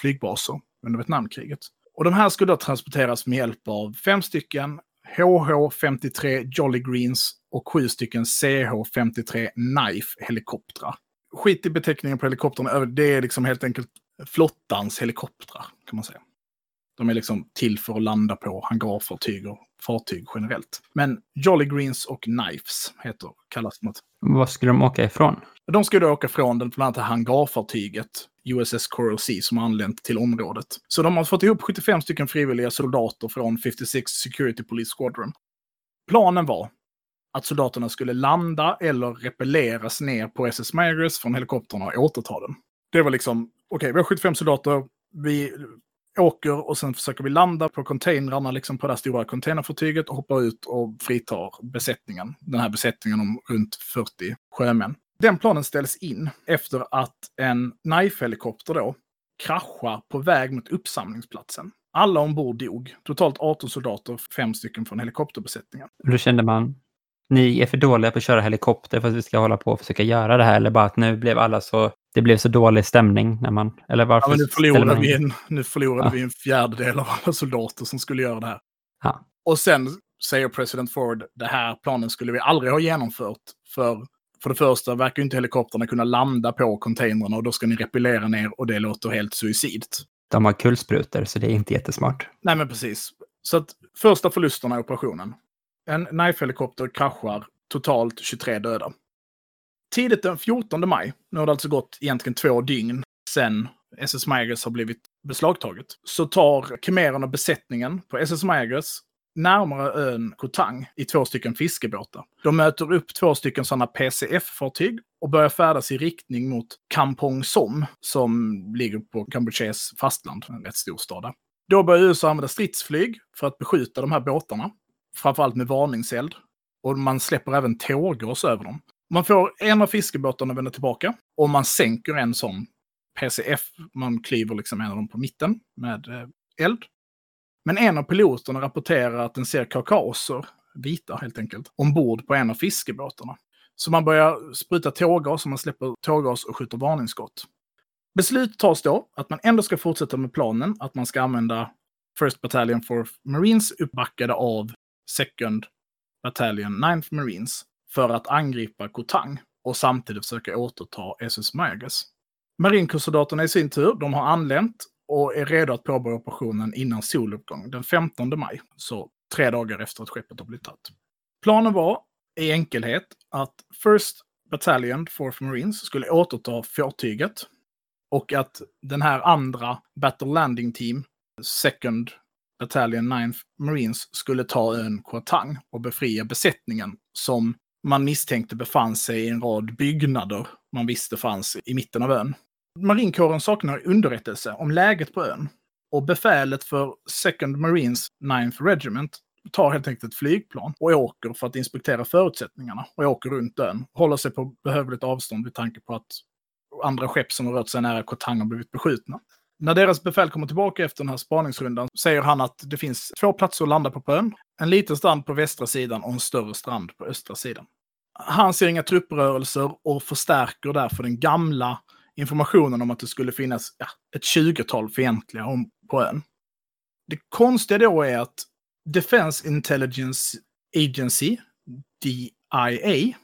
flygbaser under Vietnamkriget. Och de här skulle då transporteras med hjälp av fem stycken HH-53 Jolly Greens och sju stycken CH-53 Knife helikoptrar. Skit i beteckningen på helikoptrarna, det är liksom helt enkelt flottans helikoptrar kan man säga. De är liksom till för att landa på hangarfartyg och fartyg generellt. Men Jolly Greens och Knives heter, kallas de. Var skulle de åka ifrån? De skulle åka från den bland annat hangarfartyget USS Coral Sea som har anlänt till området. Så de har fått ihop 75 stycken frivilliga soldater från 56 Security Police Squadron. Planen var att soldaterna skulle landa eller repelleras ner på SS Magus från helikopterna och återta den. Det var liksom, okej, okay, vi har 75 soldater, vi åker och sen försöker vi landa på containrarna liksom på det här stora containerfartyget och hoppar ut och fritar besättningen. Den här besättningen om runt 40 sjömän. Den planen ställs in efter att en Knife-helikopter då kraschar på väg mot uppsamlingsplatsen. Alla ombord dog. Totalt 18 soldater, fem stycken från helikopterbesättningen. Då kände man, ni är för dåliga på att köra helikopter för att vi ska hålla på och försöka göra det här, eller bara att nu blev alla så, det blev så dålig stämning när man, eller varför? Ja, nu förlorade, vi en, nu förlorade ja. vi en fjärdedel av alla soldater som skulle göra det här. Ja. Och sen säger president Ford, det här planen skulle vi aldrig ha genomfört, för för det första verkar inte helikoptrarna kunna landa på containrarna och då ska ni repellera ner och det låter helt suicidt. De har kulsprutor så det är inte jättesmart. Nej men precis. Så att första förlusterna i operationen. En Knife-helikopter kraschar, totalt 23 döda. Tidigt den 14 maj, nu har det alltså gått egentligen två dygn sedan SS Magus har blivit beslagtaget, så tar kemererna besättningen på SS Magus närmare ön Kotang i två stycken fiskebåtar. De möter upp två stycken sådana PCF-fartyg och börjar färdas i riktning mot Kampong Som, som ligger på Kampucheas fastland, en rätt stor stad där. Då börjar USA använda stridsflyg för att beskjuta de här båtarna, framförallt med varningseld. Och man släpper även tårgas över dem. Man får en av fiskebåtarna vända tillbaka och man sänker en sån PCF. Man klyver liksom en av dem på mitten med eh, eld. Men en av piloterna rapporterar att den ser kaukaser, vita helt enkelt, ombord på en av fiskebåtarna. Så man börjar spruta tårgas och man släpper tårgas och skjuter varningsskott. Beslut tas då att man ändå ska fortsätta med planen, att man ska använda First Battalion for Marines uppbackade av Second Battalion 9th Marines för att angripa Kotang och samtidigt försöka återta SS Mayagas. Marinkårssoldaterna i sin tur, de har anlänt och är redo att påbörja operationen innan soluppgång den 15 maj, så tre dagar efter att skeppet har blivit tagit. Planen var i enkelhet att First Battalion, Fourth Marines, skulle återta fartyget och att den här andra Battle Landing Team, Second Battalion 9 Marines, skulle ta ön Kuatang och befria besättningen som man misstänkte befann sig i en rad byggnader man visste fanns i mitten av ön. Marinkåren saknar underrättelse om läget på ön. Och befälet för Second Marines 9th Regiment tar helt enkelt ett flygplan och åker för att inspektera förutsättningarna. Och åker runt ön. Håller sig på behövligt avstånd med tanke på att andra skepp som har rört sig nära Kotang har blivit beskjutna. När deras befäl kommer tillbaka efter den här spaningsrundan säger han att det finns två platser att landa på på ön. En liten strand på västra sidan och en större strand på östra sidan. Han ser inga trupprörelser och förstärker därför den gamla informationen om att det skulle finnas ja, ett tjugotal fientliga på ön. Det konstiga då är att Defense Intelligence Agency, DIA,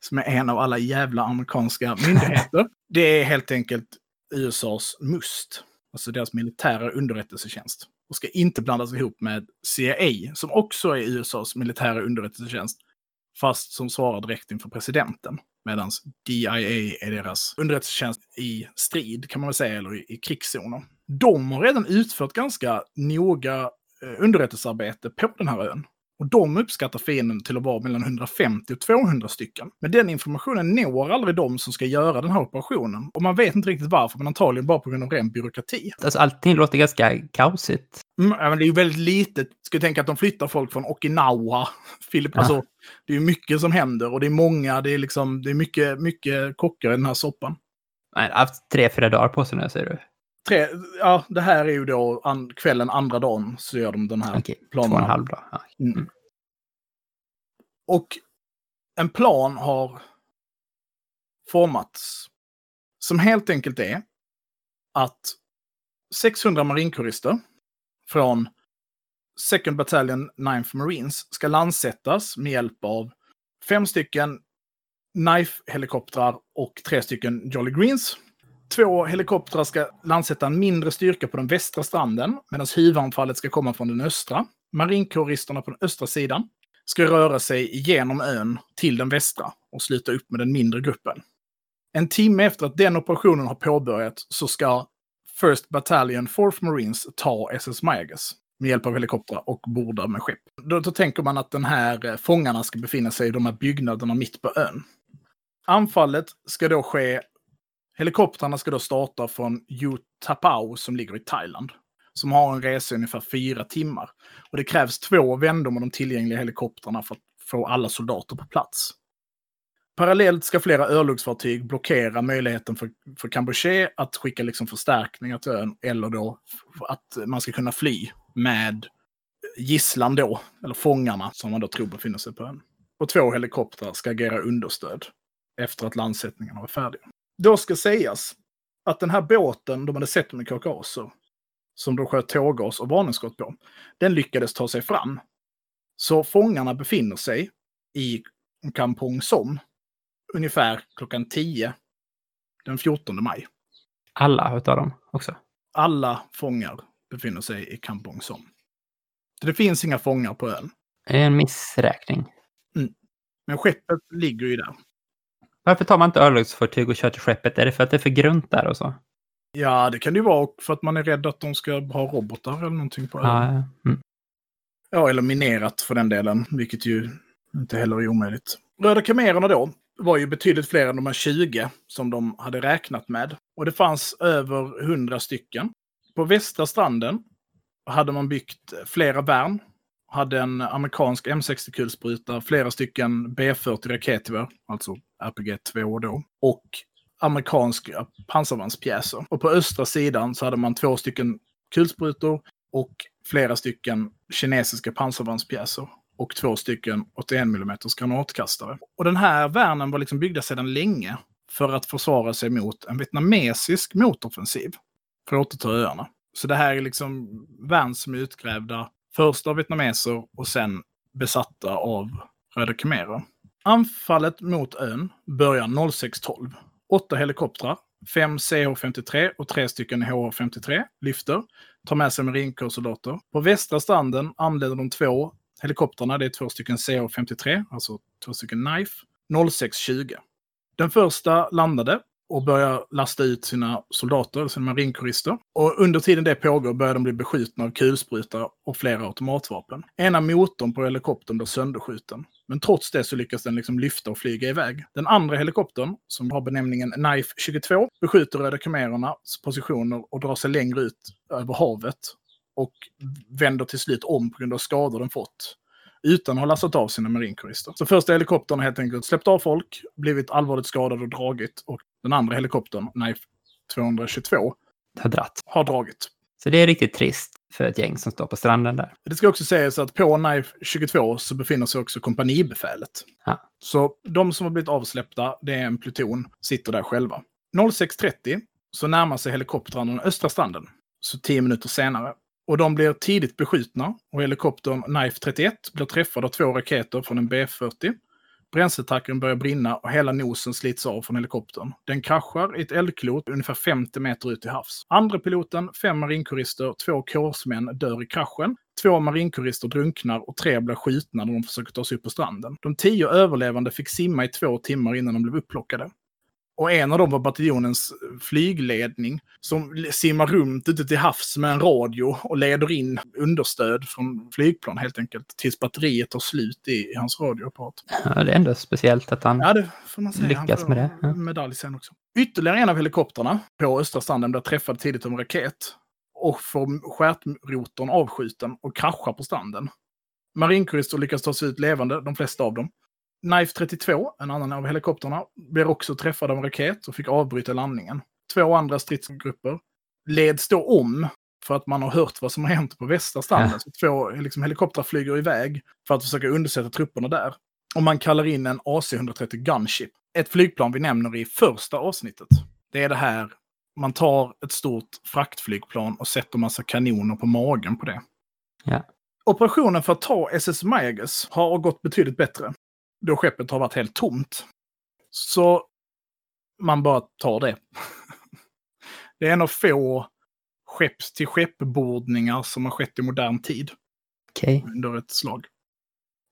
som är en av alla jävla amerikanska myndigheter, det är helt enkelt USAs MUST, alltså deras militära underrättelsetjänst. Och ska inte blandas ihop med CIA, som också är USAs militära underrättelsetjänst, fast som svarar direkt inför presidenten. Medan DIA är deras underrättelsetjänst i strid, kan man väl säga, eller i, i krigszoner. De har redan utfört ganska noga eh, underrättelsearbete på den här ön. Och de uppskattar fienden till att vara mellan 150 och 200 stycken. Men den informationen når aldrig de som ska göra den här operationen. Och man vet inte riktigt varför, men antagligen bara på grund av ren byråkrati. Alltså allting låter ganska kaosigt. Mm, men det är ju väldigt litet. Ska tänka att de flyttar folk från Okinawa. Filip, Ja. alltså, det är mycket som händer och det är många, det är, liksom, det är mycket, mycket kockar i den här soppan. Nej, jag har haft tre, fyra dagar på sig nu, säger du? Tre, ja, det här är ju då an, kvällen andra dagen så gör de den här Okej, två planen. och en halv dag. Ja. Mm. Och en plan har formats som helt enkelt är att 600 marinkårister från Second Battalion 9th Marines ska landsättas med hjälp av fem stycken Knife-helikoptrar och tre stycken Jolly Greens. Två helikoptrar ska landsätta en mindre styrka på den västra stranden medan huvudanfallet ska komma från den östra. Marinkåristerna på den östra sidan ska röra sig igenom ön till den västra och sluta upp med den mindre gruppen. En timme efter att den operationen har påbörjats så ska First Battalion Fourth Marines ta SS Mayagas med hjälp av helikoptrar och bordar med skepp. Då, då tänker man att den här eh, fångarna ska befinna sig i de här byggnaderna mitt på ön. Anfallet ska då ske, helikoptrarna ska då starta från Utapau som ligger i Thailand. Som har en resa i ungefär fyra timmar. Och det krävs två vändor med de tillgängliga helikoptrarna för att få alla soldater på plats. Parallellt ska flera örlogsfartyg blockera möjligheten för, för Kampuchea att skicka liksom förstärkningar till ön eller då att man ska kunna fly med gisslan då, eller fångarna som man då tror befinner sig på ön. Och två helikoptrar ska agera understöd efter att landsättningarna var färdiga. Då ska sägas att den här båten de hade sett med KKASer, som de sköt tårgas och varningsskott på, den lyckades ta sig fram. Så fångarna befinner sig i Kampong Som ungefär klockan 10 den 14 maj. Alla utav dem också. Alla fångar befinner sig i Kampong Som. Så det finns inga fångar på ön. Det är en missräkning. Men skeppet ligger ju där. Varför tar man inte örlogsfartyg och kör till skeppet? Är det för att det är för grunt där och så? Ja, det kan det ju vara för att man är rädd att de ska ha robotar eller någonting på ön. Ja, ja. Mm. Ja, eller minerat för den delen, vilket ju inte heller är omöjligt. Röda kamererna då var ju betydligt fler än de här 20 som de hade räknat med. Och det fanns över 100 stycken. På västra stranden hade man byggt flera värn. Hade en amerikansk M60-kulspruta, flera stycken B40 raketgevär, alltså RPG-2 då, och amerikanska pansarvagnspjäser. Och på östra sidan så hade man två stycken kulsprutor och flera stycken kinesiska pansarvagnspjäser och två stycken 81 mm granatkastare. Och den här värnen var liksom byggda sedan länge för att försvara sig mot en vietnamesisk motoffensiv för att återta öarna. Så det här är liksom värn som är utgrävda först av vietnameser och sen besatta av röda khmerer. Anfallet mot ön börjar 06.12. Åtta helikoptrar, fem CH-53 och tre stycken HH-53 lyfter, tar med sig marinkårssoldater. På västra stranden anländer de två helikoptrarna, det är två stycken CH-53, alltså två stycken Knife, 06.20. Den första landade och börjar lasta ut sina soldater, sina marinkårister. Och under tiden det pågår börjar de bli beskjutna av kulsprutar och flera automatvapen. Ena motorn på helikoptern blir sönderskjuten. Men trots det så lyckas den liksom lyfta och flyga iväg. Den andra helikoptern, som har benämningen Knife 22, beskjuter röda khmerernas positioner och drar sig längre ut över havet. Och vänder till slut om på grund av skador den fått utan att ha lastat av sina marinkårister. Så första helikoptern har helt enkelt släppt av folk, blivit allvarligt skadad och dragit. Och den andra helikoptern, Knife 222, Har dratt. har dragit. Så det är riktigt trist för ett gäng som står på stranden där. Det ska också sägas att på Knife 22 så befinner sig också kompanibefälet. Ja. Så de som har blivit avsläppta, det är en pluton, sitter där själva. 06.30 så närmar sig helikoptrarna den östra stranden. Så tio minuter senare. Och de blir tidigt beskjutna och helikoptern Knife 31 blir träffad av två raketer från en B40. Bränsletacken börjar brinna och hela nosen slits av från helikoptern. Den kraschar i ett eldklot ungefär 50 meter ut i havs. Andra piloten, fem marinkårister, två kårsmän dör i kraschen. Två marinkårister drunknar och tre blir skjutna när de försöker ta sig upp på stranden. De tio överlevande fick simma i två timmar innan de blev upplockade. Och en av dem var bataljonens flygledning som simmar runt ute till havs med en radio och leder in understöd från flygplan helt enkelt tills batteriet tar slut i, hans radioapparat. Ja, det är ändå speciellt att han... Ja, det får man säga. Lyckas Han får med det, ja. Medalj sen också. Ytterligare en av helikoptrarna på östra stranden blir träffad tidigt av en raket. och får stjärtrotorn avskjuten och kraschar på stranden. Marinkurister lyckas ta sig ut levande, de flesta av dem. Knife 32, en annan av helikopterna, blir också träffad av en raket och fick avbryta landningen. Två andra stridsgrupper leds då om för att man har hört vad som har hänt på västra stranden. Ja. Så två liksom, helikoptrar flyger iväg för att försöka undersätta trupperna där. Och man kallar in en AC-130 Gunship. Ett flygplan vi nämner i första avsnittet. Det är det här, man tar ett stort fraktflygplan och sätter massa kanoner på magen på det. Ja. Operationen för att ta SS Mayagus har gått betydligt bättre. Då skeppet har varit helt tomt. Så man bara tar det. det är en av få skepps till skeppbordningar som har skett i modern tid. Okay. Under ett slag.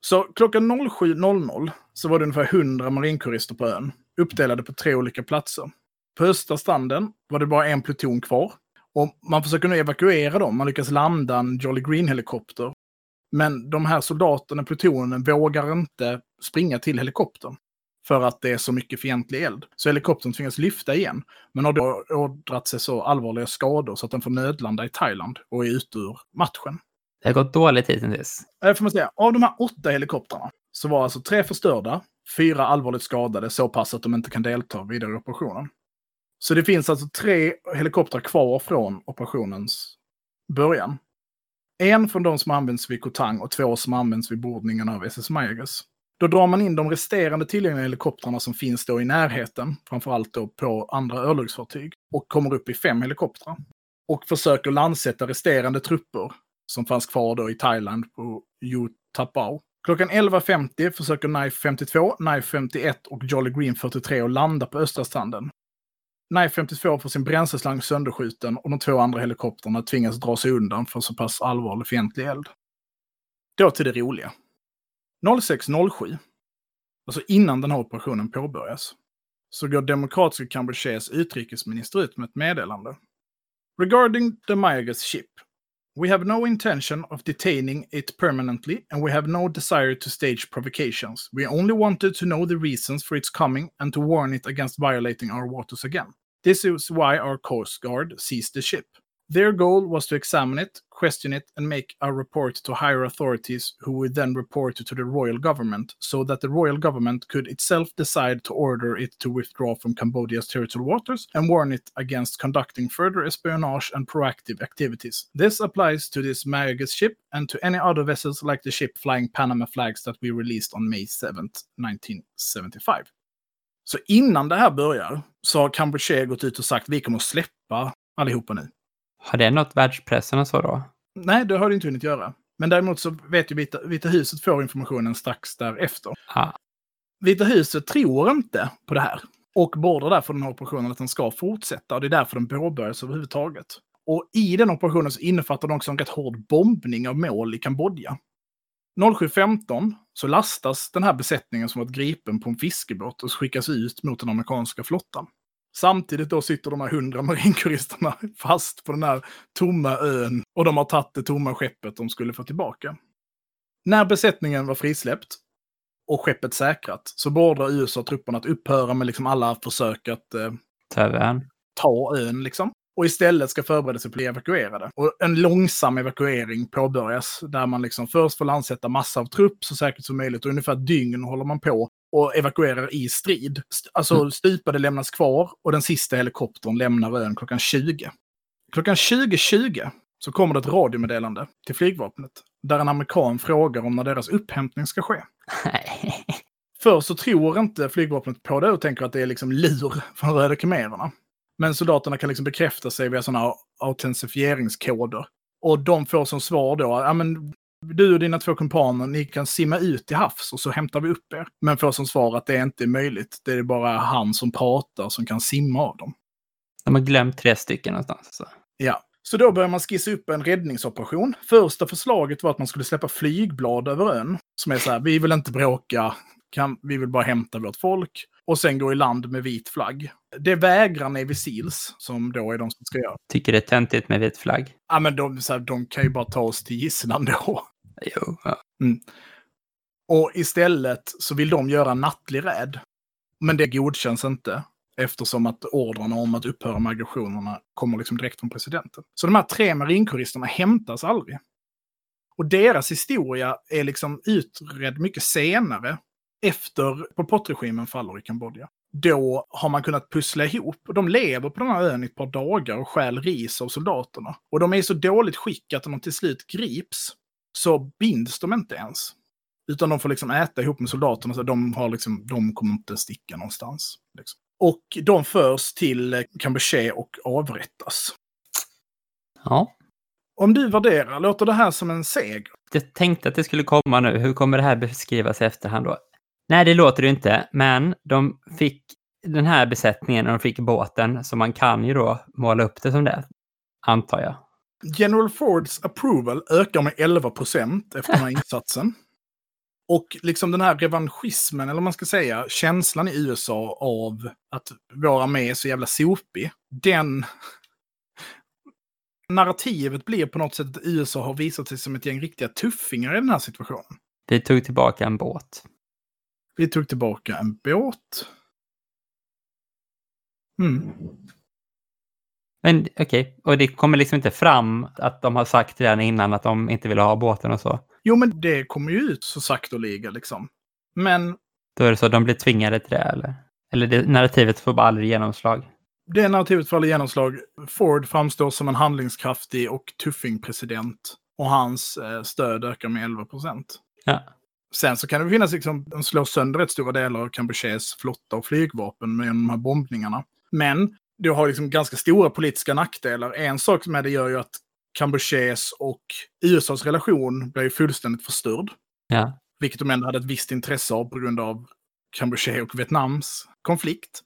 Så klockan 07.00 så var det ungefär 100 marinkurister på ön, uppdelade på tre olika platser. På östra stranden var det bara en pluton kvar. Och man försöker nu evakuera dem. Man lyckas landa en Jolly Green-helikopter. Men de här soldaterna, plutonen, vågar inte springa till helikoptern. För att det är så mycket fientlig eld. Så helikoptern tvingas lyfta igen. Men har då ådrat sig så allvarliga skador så att den får nödlanda i Thailand och är ute ur matchen. Det har gått dåligt hittills. Det får man säga. Av de här åtta helikoptrarna så var alltså tre förstörda, fyra allvarligt skadade så pass att de inte kan delta vidare i operationen. Så det finns alltså tre helikoptrar kvar från operationens början. En från de som används vid Kotang och två som används vid bordningen av SS Mayagus. Då drar man in de resterande tillgängliga helikoptrarna som finns då i närheten, framförallt då på andra örlogsfartyg, och kommer upp i fem helikoptrar. Och försöker landsätta resterande trupper som fanns kvar då i Thailand på Utapao. Klockan 11.50 försöker Knife 52, Knife 51 och Jolly Green 43 att landa på östra stranden. Knife 52 får sin bränsleslang sönderskjuten och de två andra helikoptrarna tvingas dra sig undan för så pass allvarlig fientlig eld. Då till det roliga. 06.07, alltså innan den här operationen påbörjas, så går demokratiska Kampucheas utrikesminister ut med ett meddelande. Regarding the Mayagas ship, We have no intention of detaining it permanently, and we have no desire to stage provocations. We only wanted to know the reasons for its coming and to warn it against violating our waters again. This is why our Coast Guard seized the ship. Their goal was to examine it, question it, and make a report to higher authorities who would then report to the royal government, so that the royal government could itself decide to order it to withdraw from Cambodia's territorial waters and warn it against conducting further espionage and proactive activities. This applies to this Mayagas ship and to any other vessels like the ship flying Panama flags that we released on May 7th, 1975. Så innan det här börjar så har Kampuchea gått ut och sagt vi kommer släppa allihopa nu. Har det något världspressen och så då? Nej, det har det inte hunnit göra. Men däremot så vet ju Vita, Vita huset får informationen strax därefter. Ah. Vita huset tror inte på det här. Och bordar därför den här operationen att den ska fortsätta. Och det är därför den påbörjas överhuvudtaget. Och i den operationen så innefattar den också en rätt hård bombning av mål i Kambodja. 07.15 så lastas den här besättningen som varit gripen på en fiskebåt och skickas ut mot den amerikanska flottan. Samtidigt då sitter de här hundra marinkuristerna fast på den här tomma ön och de har tagit det tomma skeppet de skulle få tillbaka. När besättningen var frisläppt och skeppet säkrat så beordrar USA trupperna att upphöra med liksom alla försök att eh, ta ön. Ta ön liksom. Och istället ska förbereda sig på att bli evakuerade. Och en långsam evakuering påbörjas där man liksom först får landsätta massa av trupp så säkert som möjligt och ungefär dygn håller man på och evakuerar i strid. Alltså mm. stupade lämnas kvar och den sista helikoptern lämnar ön klockan 20. Klockan 20.20 så kommer det ett radiomeddelande till flygvapnet där en amerikan frågar om när deras upphämtning ska ske. Först så tror inte flygvapnet på det och tänker att det är liksom lur från Röda khmererna. Men soldaterna kan liksom bekräfta sig via sådana autentifieringskoder. Och de får som svar då, ja men du och dina två kumpaner, ni kan simma ut till havs och så hämtar vi upp er. Men får som svar att det inte är möjligt. Det är bara han som pratar som kan simma av dem. De har glömt tre stycken någonstans. Så. Ja, så då börjar man skissa upp en räddningsoperation. Första förslaget var att man skulle släppa flygblad över ön. Som är så här, vi vill inte bråka, kan, vi vill bara hämta vårt folk. Och sen gå i land med vit flagg. Det vägrar Navy Seals, som då är de som ska göra. Tycker det är töntigt med vit flagg? Ja, men de, så här, de kan ju bara ta oss till gisslan då. Jo. Ja. Mm. Och istället så vill de göra nattlig räd. Men det godkänns inte. eftersom att ordrarna om att upphöra med aggressionerna kommer liksom direkt från presidenten. Så de här tre marinkåristerna hämtas aldrig. Och deras historia är liksom utredd mycket senare, efter Pol Pot-regimen faller i Kambodja. Då har man kunnat pussla ihop. De lever på den här ön i ett par dagar och stjäl ris av soldaterna. Och de är i så dåligt skick att när de till slut grips så binds de inte ens. Utan de får liksom äta ihop med soldaterna, så de, har liksom, de kommer inte sticka någonstans. Liksom. Och de förs till Kampuchea och avrättas. Ja. Om du värderar, låter det här som en seger? Jag tänkte att det skulle komma nu. Hur kommer det här beskrivas i efterhand då? Nej, det låter det inte, men de fick den här besättningen och de fick båten, så man kan ju då måla upp det som det, antar jag. General Fords approval ökar med 11 procent efter den här insatsen. Och liksom den här revanschismen, eller vad man ska säga, känslan i USA av att vår armé är så jävla sopig, den... Narrativet blir på något sätt att USA har visat sig som ett gäng riktiga tuffingar i den här situationen. Vi tog tillbaka en båt. Vi tog tillbaka en båt. Mm. Men okej, okay. och det kommer liksom inte fram att de har sagt redan innan att de inte vill ha båten och så? Jo, men det kommer ju ut så sakteliga liksom. Men... Då är det så att de blir tvingade till det, eller? Eller det narrativet får bara aldrig genomslag? Det narrativet får aldrig genomslag. Ford framstår som en handlingskraftig och tuffing president. Och hans eh, stöd ökar med 11 procent. Ja. Sen så kan det finnas, liksom, de slår sönder rätt stora delar av Kampucheas flotta och flygvapen med de här bombningarna. Men det har liksom ganska stora politiska nackdelar. En sak med det gör ju att Kampucheas och USAs relation blev fullständigt förstörd. Ja. Vilket de ändå hade ett visst intresse av på grund av Kampuchea och Vietnams konflikt.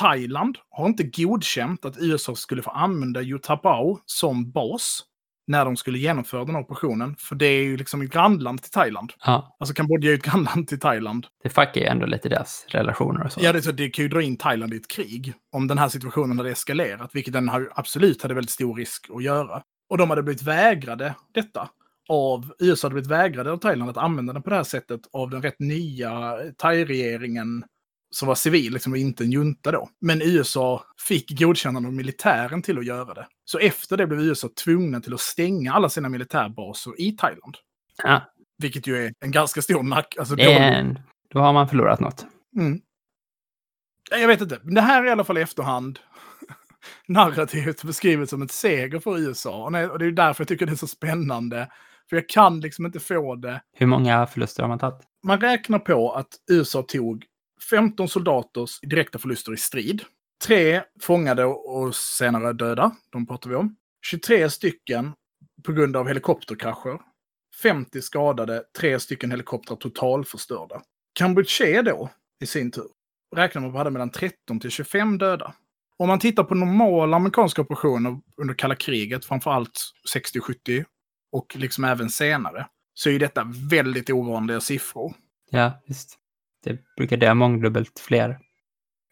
Thailand har inte godkänt att USA skulle få använda Utapao som bas när de skulle genomföra den här operationen. För det är ju liksom ett grannland till Thailand. Ja. Alltså Kambodja är ju ett grannland till Thailand. Det fuckar ju ändå lite deras relationer och så. Ja, det, så det kan ju dra in Thailand i ett krig. Om den här situationen hade eskalerat, vilket den har, absolut hade väldigt stor risk att göra. Och de hade blivit vägrade detta. Av, USA hade blivit vägrade av Thailand att använda den på det här sättet av den rätt nya thai-regeringen som var civil, liksom, och inte en junta då. Men USA fick godkännande av militären till att göra det. Så efter det blev USA tvungna till att stänga alla sina militärbaser i Thailand. Ja. Vilket ju är en ganska stor nack. Alltså, är en... Då har man förlorat något. Mm. Jag vet inte. Det här är i alla fall i efterhand narrativet beskrivet som ett seger för USA. Och det är därför jag tycker det är så spännande. För jag kan liksom inte få det. Hur många förluster har man tagit? Man räknar på att USA tog 15 soldaters direkta förluster i strid. Tre fångade och senare döda, de pratar vi om. 23 stycken på grund av helikopterkrascher. 50 skadade, tre stycken helikoptrar totalförstörda. Kampuchea då, i sin tur, räknar man på hade mellan 13 till 25 döda. Om man tittar på normala amerikanska operationer under kalla kriget, framförallt 60-70 och liksom även senare, så är detta väldigt ovanliga siffror. Ja, visst. Det brukar dö mångdubbelt fler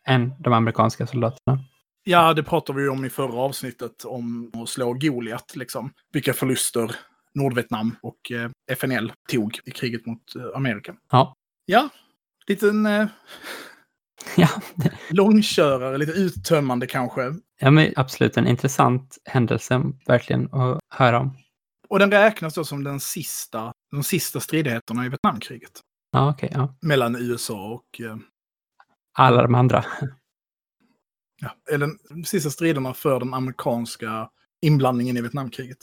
än de amerikanska soldaterna. Ja, det pratade vi om i förra avsnittet om att slå Goliat, liksom. Vilka förluster Nordvietnam och eh, FNL tog i kriget mot eh, Amerika. Ja. Ja, liten eh, ja. långkörare, lite uttömmande kanske. Ja, men absolut en intressant händelse, verkligen, att höra om. Och den räknas då som den sista, de sista stridigheterna i Vietnamkriget. Ja. Okay, ja. Mellan USA och... Eh, Alla de andra. ja, eller de sista striderna för den amerikanska inblandningen i Vietnamkriget.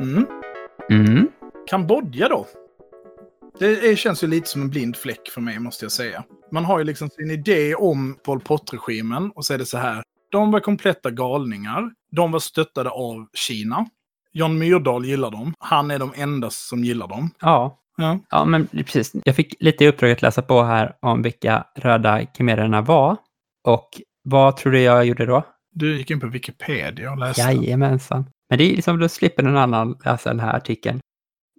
Mm. Mm. Kambodja då? Det känns ju lite som en blind fläck för mig, måste jag säga. Man har ju liksom sin idé om Pol Pot-regimen och så är det så här. De var kompletta galningar. De var stöttade av Kina. Jan Myrdal gillar dem. Han är de enda som gillar dem. Ja. Ja, ja men precis. Jag fick lite i uppdrag att läsa på här om vilka röda khmererna var. Och vad tror du jag gjorde då? Du gick in på Wikipedia och läste. Jajamensan. Men det är liksom, då slipper någon annan läsa den här artikeln.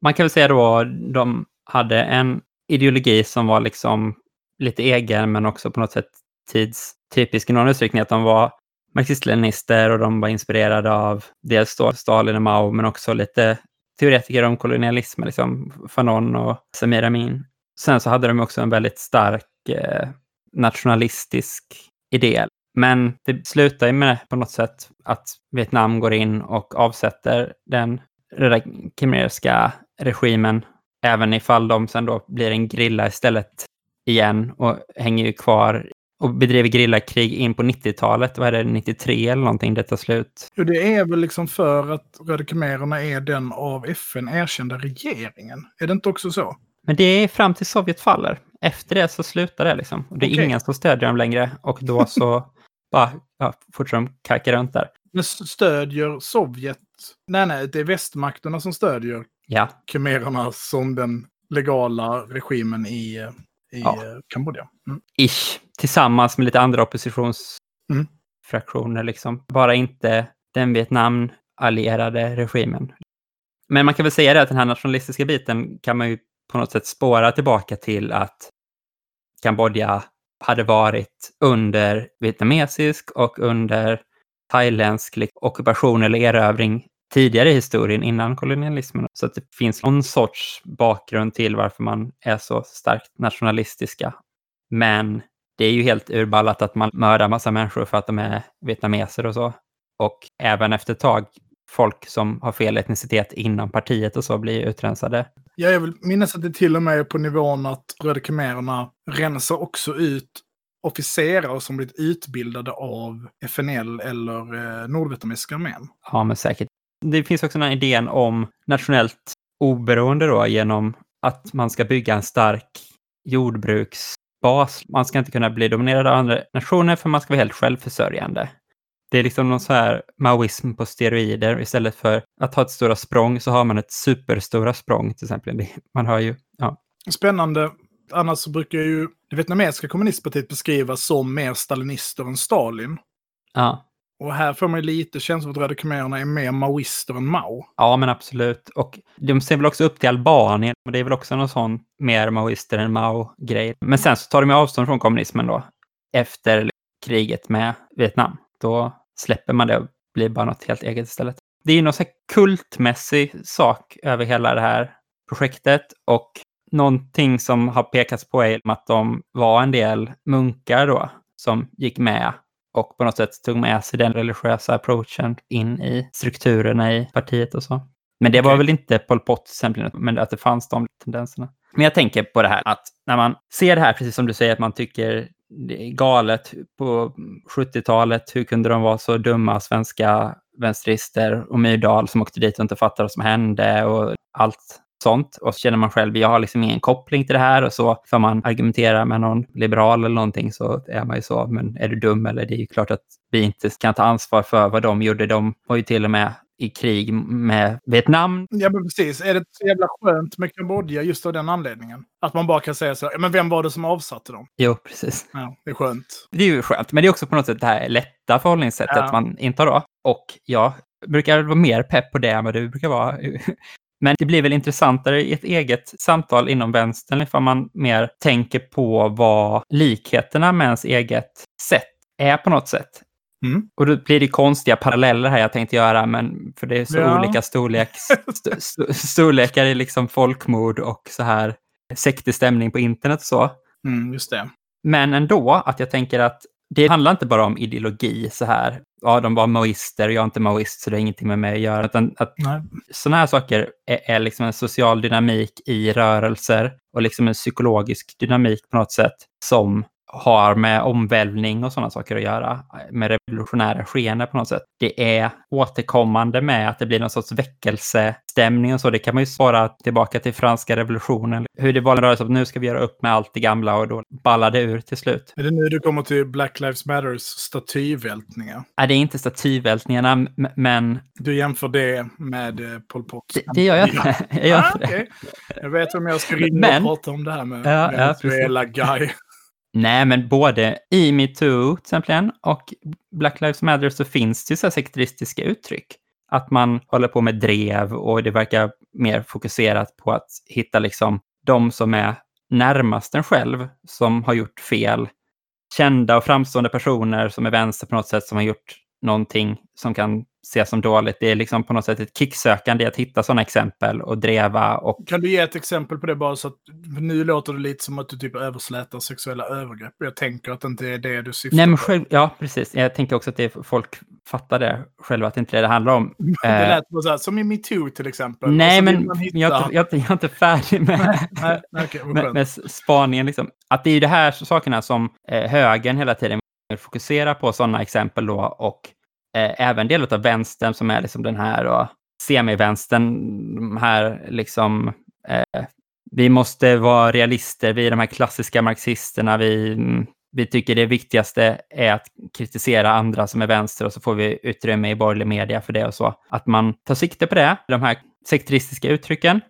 Man kan väl säga då, de hade en ideologi som var liksom lite egen, men också på något sätt tidstypisk i någon utsträckning, att de var marxist-leninister och de var inspirerade av dels då Stalin och Mao, men också lite teoretiker om kolonialism, liksom Fanon och Samir Amin. Sen så hade de också en väldigt stark eh, nationalistisk idé. Men det slutar ju med på något sätt att Vietnam går in och avsätter den khmerska regimen, även ifall de sen då blir en grilla istället igen och hänger ju kvar och bedriver grillakrig in på 90-talet. Vad är det, 93 eller någonting det tar slut? Jo, det är väl liksom för att Röda khmererna är den av FN erkända regeringen. Är det inte också så? Men det är fram till Sovjet faller. Efter det så slutar det liksom. Och det är Okej. ingen som stödjer dem längre och då så bara ja, fortsätter de kajka runt där. Men stödjer Sovjet? Nej, nej, det är västmakterna som stödjer Ja, khmererna som den legala regimen i, i Ja. Kambodja. Mm. ish. Tillsammans med lite andra oppositionsfraktioner Mm. liksom. Bara inte den Vietnam-allierade regimen. Men man kan väl säga det att den här nationalistiska biten kan man ju på något sätt spåra tillbaka till att Kambodja hade varit under vietnamesisk och under thailändsk liksom, ockupation eller erövring tidigare i historien innan kolonialismen. Så att det finns någon sorts bakgrund till varför man är så starkt nationalistiska. Men det är ju helt urballat att man mördar massa människor för att de är vietnameser och så. Och även efter ett tag, folk som har fel etnicitet inom partiet och så blir utrensade. Ja, jag vill minnas att det till och med är på nivån att Röda khmererna rensar också ut officerare som blivit utbildade av FNL eller eh, Nordvietnamesiska armén. Ja, men säkert. Det finns också den här idén om nationellt oberoende då genom att man ska bygga en stark jordbruksbas. Man ska inte kunna bli dominerad av andra nationer för man ska vara helt självförsörjande. Det är liksom någon så här maoism på steroider. Istället för att ha ett stora språng så har man ett superstora språng till exempel. Man har ju, ja, Spännande. Annars så brukar ju det vietnamesiska kommunistpartiet beskrivas som mer stalinister än Stalin. ja, och här får man ju lite känsla av att Röda khmererna är mer maoister än Mao. Ja, men absolut. Och de ser väl också upp till Albanien. Och det är väl också någon sån mer maoister än Mao-grej. Men sen så tar de ju avstånd från kommunismen då. Efter kriget med Vietnam. Då släpper man det och blir bara något helt eget istället. Det är ju någon sån här kultmässig sak över hela det här projektet. Och någonting som har pekats på är att de var en del munkar då som gick med och på något sätt tog med sig den religiösa approachen in i strukturerna i partiet och så. Men det var Okej. väl inte Pol Pot men att det fanns de tendenserna. Men jag tänker på det här att när man ser det här, precis som du säger, att man tycker det är galet på 70-talet, hur kunde de vara så dumma, svenska vänster och Myrdal som åkte dit och inte fattade vad som hände och allt sånt. Och så känner man själv, jag har liksom ingen koppling till det här och så får man argumentera med någon liberal eller någonting så är man ju så, men är du dum eller? Det är ju klart att vi inte kan ta ansvar för vad de gjorde. De var ju till och med i krig med Vietnam. Ja, men precis. Är det så jävla skönt med Kambodja just av den anledningen? Att man bara kan säga så här, "Ja, men vem var det som avsatte dem? Jo, precis. Ja, det är skönt. Det är ju skönt, men det är också på något sätt det här lätta förhållningssättet Ja. man intar då. Och jag brukar vara mer pepp på det än vad du brukar vara. Men det blir väl intressantare i ett eget samtal inom vänstern ifall man mer tänker på vad likheterna med ens eget sätt är på något sätt. Mm. Och då blir det konstiga paralleller här jag tänkte göra, men för det är så Ja. olika storleks, st- st- storlekar i liksom folkmord och så här sektig stämning på internet och så. Mm, just det. Men ändå att jag tänker att det handlar inte bara om ideologi så här. Ja, de var maoister och jag är inte maoist så det har ingenting med mig att göra. Utan att sådana här saker är, är liksom en social dynamik i rörelser och liksom en psykologisk dynamik på något sätt som har med omvälvning och sådana saker att göra, med revolutionära skeenden på något sätt. Det är återkommande med att det blir någon sorts väckelsestämning och så. Det kan man ju svara tillbaka till franska revolutionen. Hur det var en rörelse att nu ska vi göra upp med allt det gamla och då ballade det ur till slut. Är det nu du kommer till Black Lives Matters statyvältningar? Nej, det är inte statyvältningarna, men Du jämför det med eh, Pol Pot? det, det gör jag inte. Jag gör Ah, inte okej. Jag vet vem jag ska ringa Men- och prata om det här med. Ja, ja, Venezuela guy. Nej, men både i metoo till exempel och Black Lives Matter så finns det ju så här sekteristiska uttryck. Att man håller på med drev och det verkar mer fokuserat på att hitta liksom de som är närmast en själv som har gjort fel kända och framstående personer som är vänster på något sätt som har gjort någonting som kan ses som dåligt. Det är liksom på något sätt ett kicksökande att hitta sådana exempel och dreva. Och... Kan du ge ett exempel på det bara så att nu låter det lite som att du typ överslätar sexuella övergrepp. Jag tänker att det inte är det du syftar Nej, men själv, Ja, precis. Jag tänker också att det är, folk fattar det själva, att det inte är det det handlar om. det Eh, lät så här, som i metoo till exempel. Nej, men jag, är inte- jag, jag är inte färdig med, Nej, nej, vad med, med spaningen. Liksom. Att det är ju det här sakerna som eh, högern hela tiden fokusera på, sådana exempel då, och eh, även delar av vänstern som är liksom den här och semivänstern, de här liksom eh, vi måste vara realister, vi är de här klassiska marxisterna, vi, vi tycker det viktigaste är att kritisera andra som är vänster och så får vi utrymme i borgerlig media för det och så. Att man tar sikte på det, de här sekteristiska uttrycken,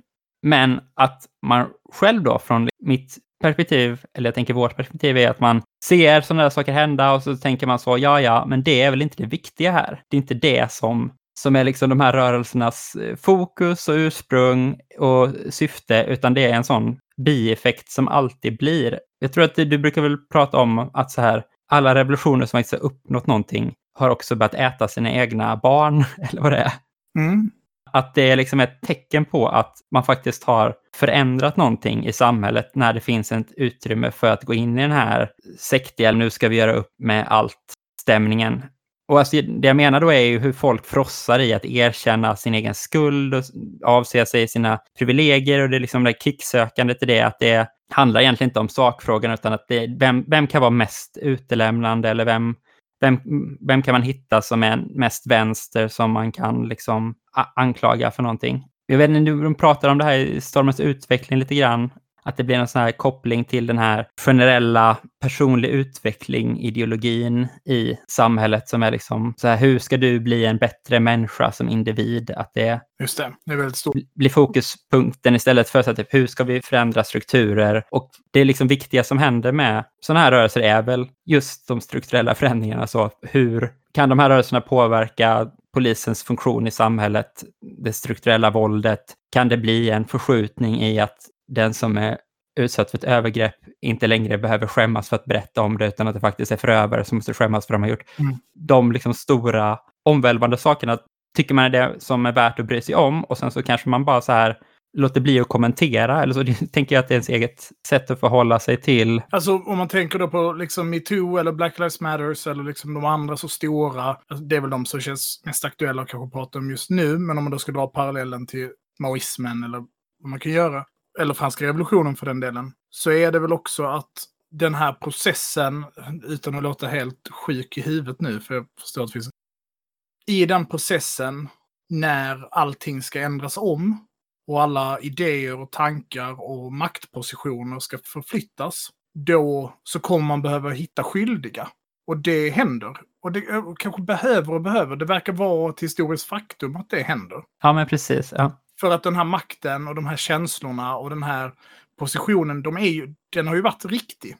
men att man själv då från mitt perspektiv, eller jag tänker vårt perspektiv, är att man ser sådana där saker hända och så tänker man så, ja, ja, men det är väl inte det viktiga här. Det är inte det som, som är liksom de här rörelsernas eh, fokus och ursprung och syfte, utan det är en sån bieffekt som alltid blir. Jag tror att du, du brukar väl prata om att så här, alla revolutioner som faktiskt har uppnått någonting har också börjat äta sina egna barn, eller vad det är. Mm. Att det är liksom ett tecken på att man faktiskt har förändrat någonting i samhället när det finns ett utrymme för att gå in i den här sektiga, nu ska vi göra upp med allt-stämningen. Och alltså, det jag menar då är ju hur folk frossar i att erkänna sin egen skuld och avse sig sina privilegier och det är liksom det här kicksökandet i det, att det handlar egentligen inte om sakfrågan utan att det, vem, vem kan vara mest utelämnande eller vem, vem, vem kan man hitta som är mest vänster som man kan liksom anklaga för någonting? Jag vet inte, de pratar om det här i Stormens utveckling lite grann, att det blir en sån här koppling till den här generella personlig utveckling, ideologin i samhället som är liksom så här, hur ska du bli en bättre människa som individ? Att det Just det, det är väldigt stort. blir fokuspunkten istället för så typ, hur ska vi förändra strukturer? Och det liksom viktiga som händer med sådana här rörelser är väl just de strukturella förändringarna. Så hur kan de här rörelserna påverka polisens funktion i samhället, det strukturella våldet? Kan det bli en förskjutning i att den som är utsatt för ett övergrepp inte längre behöver skämmas för att berätta om det, utan att det faktiskt är förövare som måste skämmas för vad de har gjort. Mm. De liksom stora omvälvande sakerna tycker man är det som är värt att bry sig om och sen så kanske man bara så här låter bli att kommentera eller så tänker jag att det är ens eget sätt att förhålla sig till. Alltså om man tänker då på liksom metoo eller Black Lives Matters eller liksom de andra så stora. Alltså, det är väl de som känns mest aktuella att kanske prata om just nu. Men om man då ska dra parallellen till maoismen eller vad man kan göra. Eller franska revolutionen för den delen. Så är det väl också att den här processen, utan att låta helt sjuk i huvudet nu, för jag förstår att det finns... I den processen, när allting ska ändras om, och alla idéer och tankar och maktpositioner ska förflyttas, då så kommer man behöva hitta skyldiga. Och det händer. Och det kanske behöver och behöver. Det verkar vara ett historiskt faktum att det händer. Ja, men precis. Ja. För att den här makten och de här känslorna och den här positionen, de är ju, den har ju varit riktig.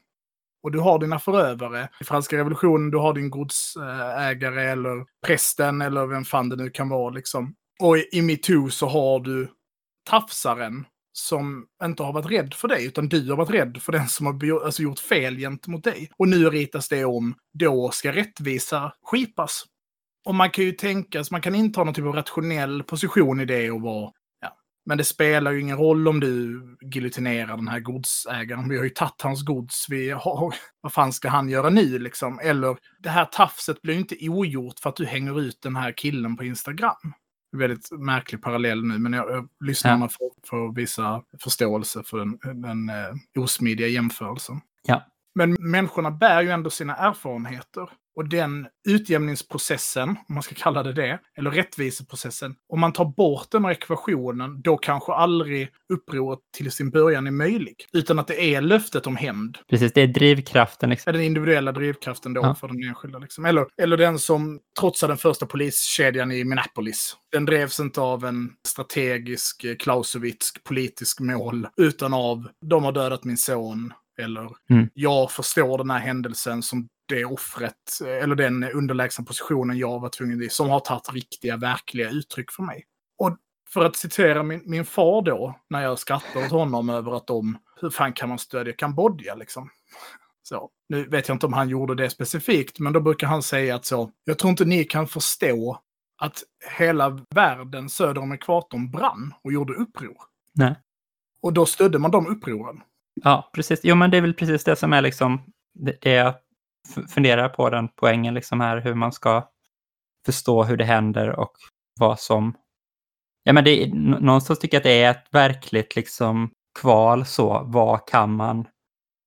Och du har dina förövare. I franska revolutionen, du har din godsägare eller prästen eller vem fan det nu kan vara. Liksom. Och i, i metoo så har du tafsaren som inte har varit rädd för dig, utan du har varit rädd för den som har alltså, gjort fel gentemot dig. Och nu ritas det om, då ska rättvisa skipas. Och man kan ju tänka, så man kan inta någon typ av rationell position i det och vara. Men det spelar ju ingen roll om du giljotinerar den här godsägaren. Vi har ju tagit hans gods. Vi har, vad fan ska han göra nu liksom? Eller, det här tafset blir inte ogjort för att du hänger ut den här killen på Instagram. Väldigt märklig parallell nu, men jag, jag lyssnarna Ja. får, får visa förståelse för den, den eh, osmidiga jämförelsen. Ja. Men människorna bär ju ändå sina erfarenheter. Och den utjämningsprocessen, om man ska kalla det det, eller rättviseprocessen, om man tar bort den ekvationen, då kanske aldrig upproret till sin början är möjlig. Utan att det är löftet om hämnd. Precis, det är drivkraften. Liksom. Är den individuella drivkraften då Ja. för den enskilda. Liksom. Eller, eller den som trotsade den första poliskedjan i Minneapolis. Den drevs inte av en strategisk, eh, Clausewitsk politisk mål, utan av de har dödat min son. Eller Mm. jag förstår den här händelsen som det offret, eller den underlägsna positionen jag var tvungen till, som har tagit riktiga, verkliga uttryck för mig. Och för att citera min, min far då, när jag skrattar åt honom över att de, hur fan kan man stödja Kambodja liksom? Så. Nu vet jag inte om han gjorde det specifikt, men då brukar han säga att så, jag tror inte ni kan förstå att hela världen söder om ekvatorn brann och gjorde uppror. Nej. Och då stödde man de upproren. Ja, precis. Jo, men det är väl precis det som är liksom det f- funderar på den poängen liksom här, hur man ska förstå hur det händer och vad som... Ja, men det, någonstans tycker jag att det är ett verkligt liksom kval så, vad kan man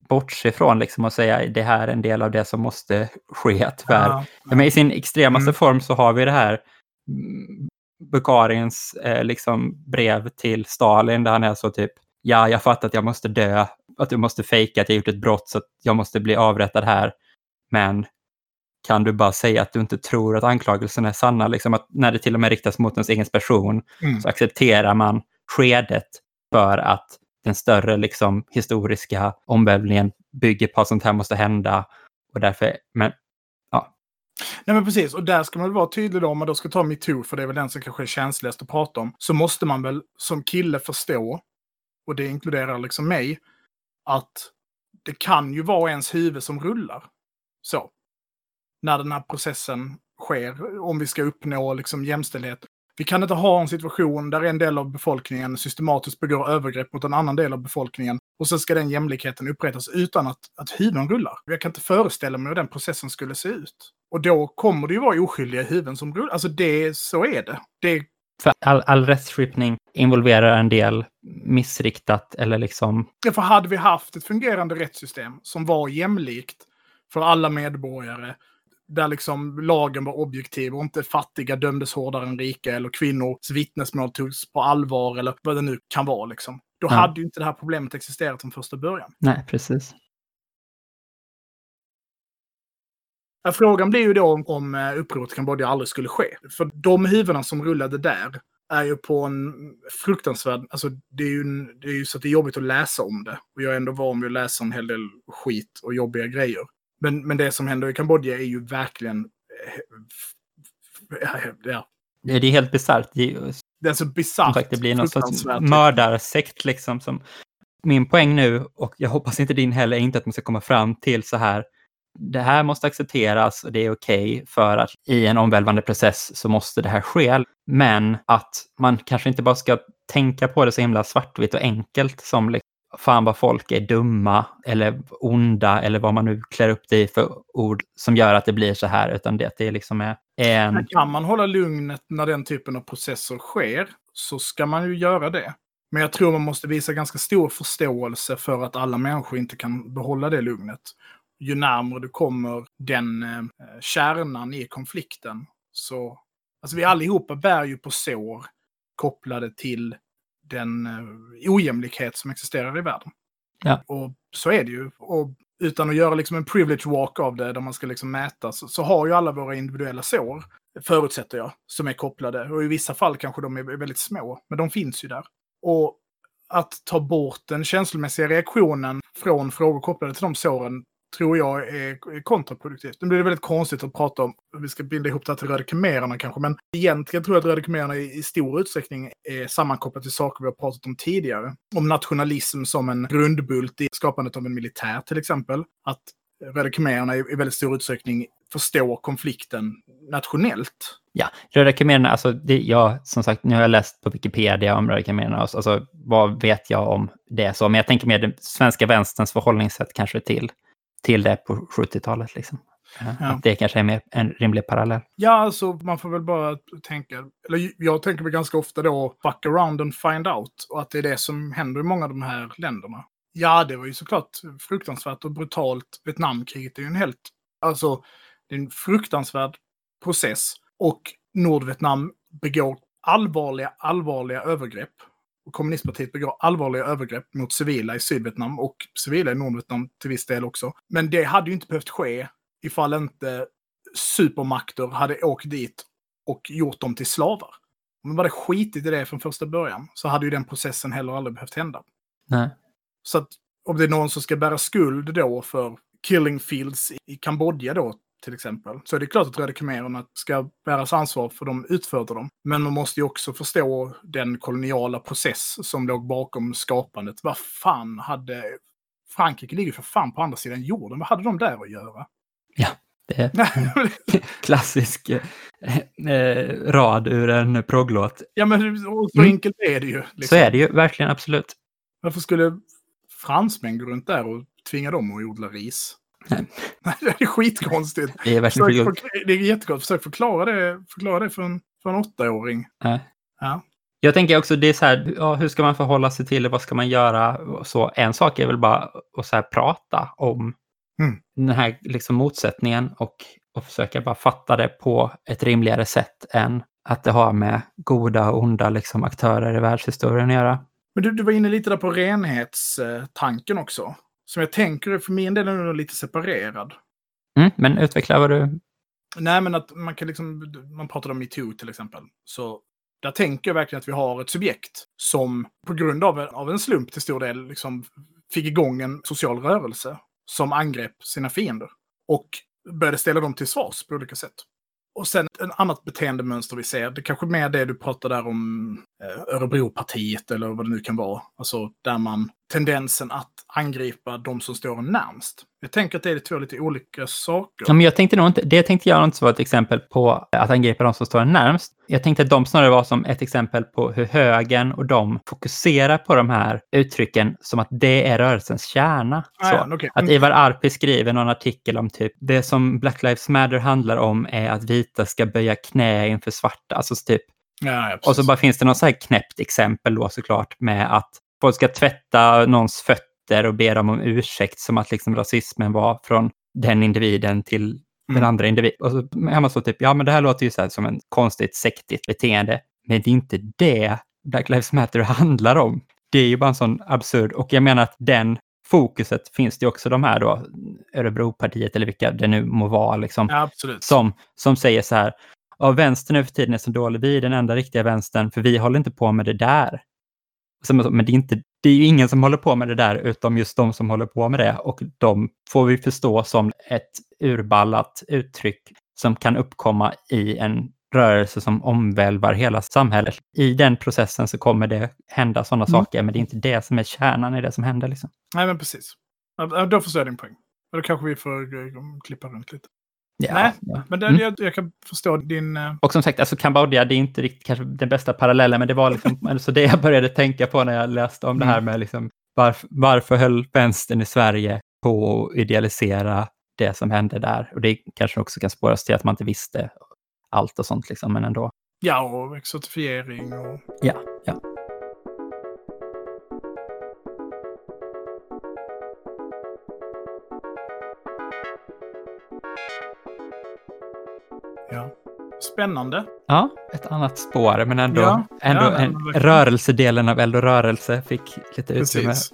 bortse ifrån liksom och säga det här är en del av det som måste ske tyvärr. Ja, men I sin extremaste Mm. form så har vi det här mm, Bukharins eh, liksom brev till Stalin där han är så typ ja, jag fattar att jag måste dö, att du måste fejka att jag gjort ett brott så att jag måste bli avrättad här. Men kan du bara säga att du inte tror att anklagelserna är sanna? Liksom att när det till och med riktas mot ens egen person Mm. så accepterar man skedet för att den större liksom, historiska omvälvningen bygger på att sånt här måste hända. Och därför, men Nej men precis, och där ska man väl vara tydlig då om man då ska ta metoo, för det är väl den som kanske är känsligast att prata om. Så måste man väl som kille förstå, och det inkluderar liksom mig, att det kan ju vara ens huvud som rullar. Så. När den här processen sker, om vi ska uppnå liksom jämställdhet. Vi kan inte ha en situation där en del av befolkningen systematiskt begår övergrepp mot en annan del av befolkningen och så ska den jämlikheten upprättas utan att, att huvuden rullar. Jag kan inte föreställa mig hur den processen skulle se ut. Och då kommer det ju vara oskyldiga huvuden som rullar. Alltså det, så är det. det för all, all rättsskipning involverar en del missriktat eller liksom, för hade vi haft ett fungerande rättssystem som var jämlikt för alla medborgare, där liksom lagen var objektiv och inte fattiga dömdes hårdare än rika eller kvinnors vittnesmål togs på allvar eller vad det nu kan vara liksom. Då Ja. hade ju inte det här problemet existerat från första början. nej precis. Frågan blir ju då om, om eh, upproret i Kambodja aldrig skulle ske. För de huvudena som rullade där är ju på en fruktansvärd... Alltså det är ju, det är ju så att det är jobbigt att läsa om det. Och jag är ändå van vid att läsa en hel del skit och jobbiga grejer. Men, men det som händer i Kambodja är ju verkligen... eh, Ja, Det är helt bisarrt. Det, är ju- det är så bisarrt. det blir någon sorts mördarsekt liksom. Som, min poäng nu, och jag hoppas inte din heller, är inte att man ska komma fram till så här. Det här måste accepteras och det är okej för att i en omvälvande process så måste det här ske. Men att man kanske inte bara ska tänka på det så himla svartvitt och enkelt som fan vad folk är dumma eller onda eller vad man nu klär upp det i för ord som gör att det blir så här, utan det, det liksom är en... Kan man hålla lugnet när den typen av processer sker så ska man ju göra det. Men jag tror man måste visa ganska stor förståelse för att alla människor inte kan behålla det lugnet. Ju närmare du kommer den eh, kärnan i konflikten så... Alltså vi allihopa bär ju på sår kopplade till den eh, ojämlikhet som existerar i världen. Ja. Och så är det ju. Och utan att göra liksom en privilege walk av det, där man ska liksom mäta, så, så har ju alla våra individuella sår, förutsätter jag, som är kopplade. Och i vissa fall kanske de är väldigt små, men de finns ju där. Och att ta bort den känslomässiga reaktionen från frågor kopplade till de såren tror jag är kontraproduktivt. Nu blir det väldigt konstigt att prata om, vi ska binda ihop det här till röda khmererna kanske, men egentligen tror jag att röda khmererna i, i stor utsträckning är sammankopplat till saker vi har pratat om tidigare. Om nationalism som en grundbult i skapandet av en militär till exempel. Att röda khmererna i, i väldigt stor utsträckning förstår konflikten nationellt. Ja, Röda khmererna, alltså det, jag, som sagt, nu har jag läst på Wikipedia om Röda khmererna, alltså alltså, vad vet jag om det så, men jag tänker mer den svenska vänsterns förhållningssätt kanske till, till det på 70-talet. Liksom. Ja. Att det kanske är mer en rimlig parallell. Ja, alltså man får väl bara tänka, eller jag tänker väl ganska ofta då, fuck around and find out. Och att det är det som händer i många av de här länderna. Ja, det var ju såklart fruktansvärt och brutalt. Vietnamkriget är ju en helt, alltså det är en fruktansvärd process. Och Nordvietnam begår allvarliga, allvarliga övergrepp. Och kommunistpartiet begår allvarliga övergrepp mot civila i Sydvietnam och civila i Nordvietnam till viss del också. Men det hade ju inte behövt ske ifall inte supermakter hade åkt dit och gjort dem till slavar. Om de hade skitit i det från första början så hade ju den processen heller aldrig behövt hända. Nej. Så att om det är någon som ska bära skuld då för killing fields i- i Kambodja då till exempel, så är det klart att Röda khmererna ska bäras ansvar för de utförde dem. Men man måste ju också förstå den koloniala process som låg bakom skapandet. Vad fan hade Frankrike ligger för fan på andra sidan jorden. Vad hade de där att göra? Det är klassisk eh, eh, rad ur en progglåt. ja, men så Mm. enkelt är det ju. liksom. Så är det ju verkligen, absolut. Varför skulle fransmän gå runt där och tvinga dem att odla ris? Nej. Det är skitkonstigt. Det är verkligen Försök, för... det är jättekonstigt. Försök förklara det, förklara det för en, för en åttaåring. Ja. Jag tänker också, det är så här, ja, hur ska man förhålla sig till det, vad ska man göra? Så en sak är väl bara att så här prata om Mm. den här liksom motsättningen och, och försöka bara fatta det på ett rimligare sätt än att det har med goda och onda liksom, aktörer i världshistorien att göra. Men du, du var inne lite där på renhetstanken också. Som jag tänker för min del är nog lite separerad. Mm, men utveckla vad du... Nej, men att man kan liksom, man pratade om metoo till exempel. Så där tänker jag verkligen att vi har ett subjekt som på grund av, av en slump till stor del liksom fick igång en social rörelse som angrep sina fiender. Och började ställa dem till svars på olika sätt. Och sen ett annat beteendemönster vi ser, det kanske är mer det du pratar där om eh, Örebropartiet eller vad det nu kan vara. Alltså där man, tendensen att angripa de som står en närmst. Jag tänker att det är två lite olika saker. Ja, men jag tänkte nog inte, det tänkte jag inte vara ett exempel på att angripa de som står en närmst. Jag tänkte att de snarare var som ett exempel på hur högern och de fokuserar på de här uttrycken som att det är rörelsens kärna. Ah, ja, okej. Att Ivar Arpi skriver någon artikel om typ det som Black Lives Matter handlar om är att vita ska böja knä inför svarta. Alltså typ. Ja, ja, Och så bara finns det någon så här knäppt exempel då såklart med att folk ska tvätta någons fötter och be dem om ursäkt som att liksom rasismen var från den individen till den Mm. andra individen. Och så är man så typ, ja men det här låter ju så här som en konstigt sektigt beteende. Men det är inte det Black Lives Matter handlar om. Det är ju bara en sån absurd, och jag menar att den fokuset finns det också de här då, Örebropartiet eller vilka det nu må vara, liksom, Ja, som, som säger så här, ja, vänstern nu för tiden är så dålig, vi är den enda riktiga vänstern, för vi håller inte på med det där. Men det är, inte, det är ju ingen som håller på med det där, utom just de som håller på med det. Och de får vi förstå som ett urballat uttryck som kan uppkomma i en rörelse som omvälvar hela samhället. I den processen så kommer det hända sådana Mm. saker, men det är inte det som är kärnan i det som händer. Liksom. Nej, men precis. Då förstår jag din poäng. Då kanske vi får eh, klippa runt lite. Ja, Nej, ja. Men det, Mm. jag, jag kan förstå din... eh, Och som sagt, alltså Kambodja, det är inte riktigt kanske den bästa parallellen, men det var liksom, alltså det jag började tänka på när jag läste om det här med liksom, varf, varför höll vänstern i Sverige på att idealisera det som hände där? Och det kanske också kan spåras till att man inte visste allt och sånt, liksom, men ändå. Ja, och exotifiering och... Ja. Ja. Spännande. Ja, ett annat spår, men ändå, Ja, ändå ja, men en, verkligen. rörelsedelen av Eld och rörelse fick lite utrymme. Precis.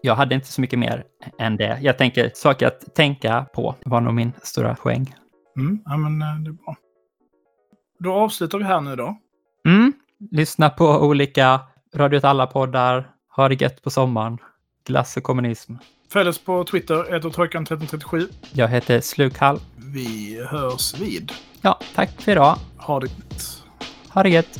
Jag hade inte så mycket mer än det. Jag tänker, saker att tänka på var nog min stora poäng. Mm, ja, men eh, det är bra. Då avslutar vi här nu då. Mm. Lyssna på olika Radio åt alla-poddar. Ha det gött på sommaren. Glass och kommunism. Följ oss på Twitter, Trojkan1337. Jag heter Slukhall. Vi hörs vid. Ja, tack för idag. Ha det gött. Ha det gött.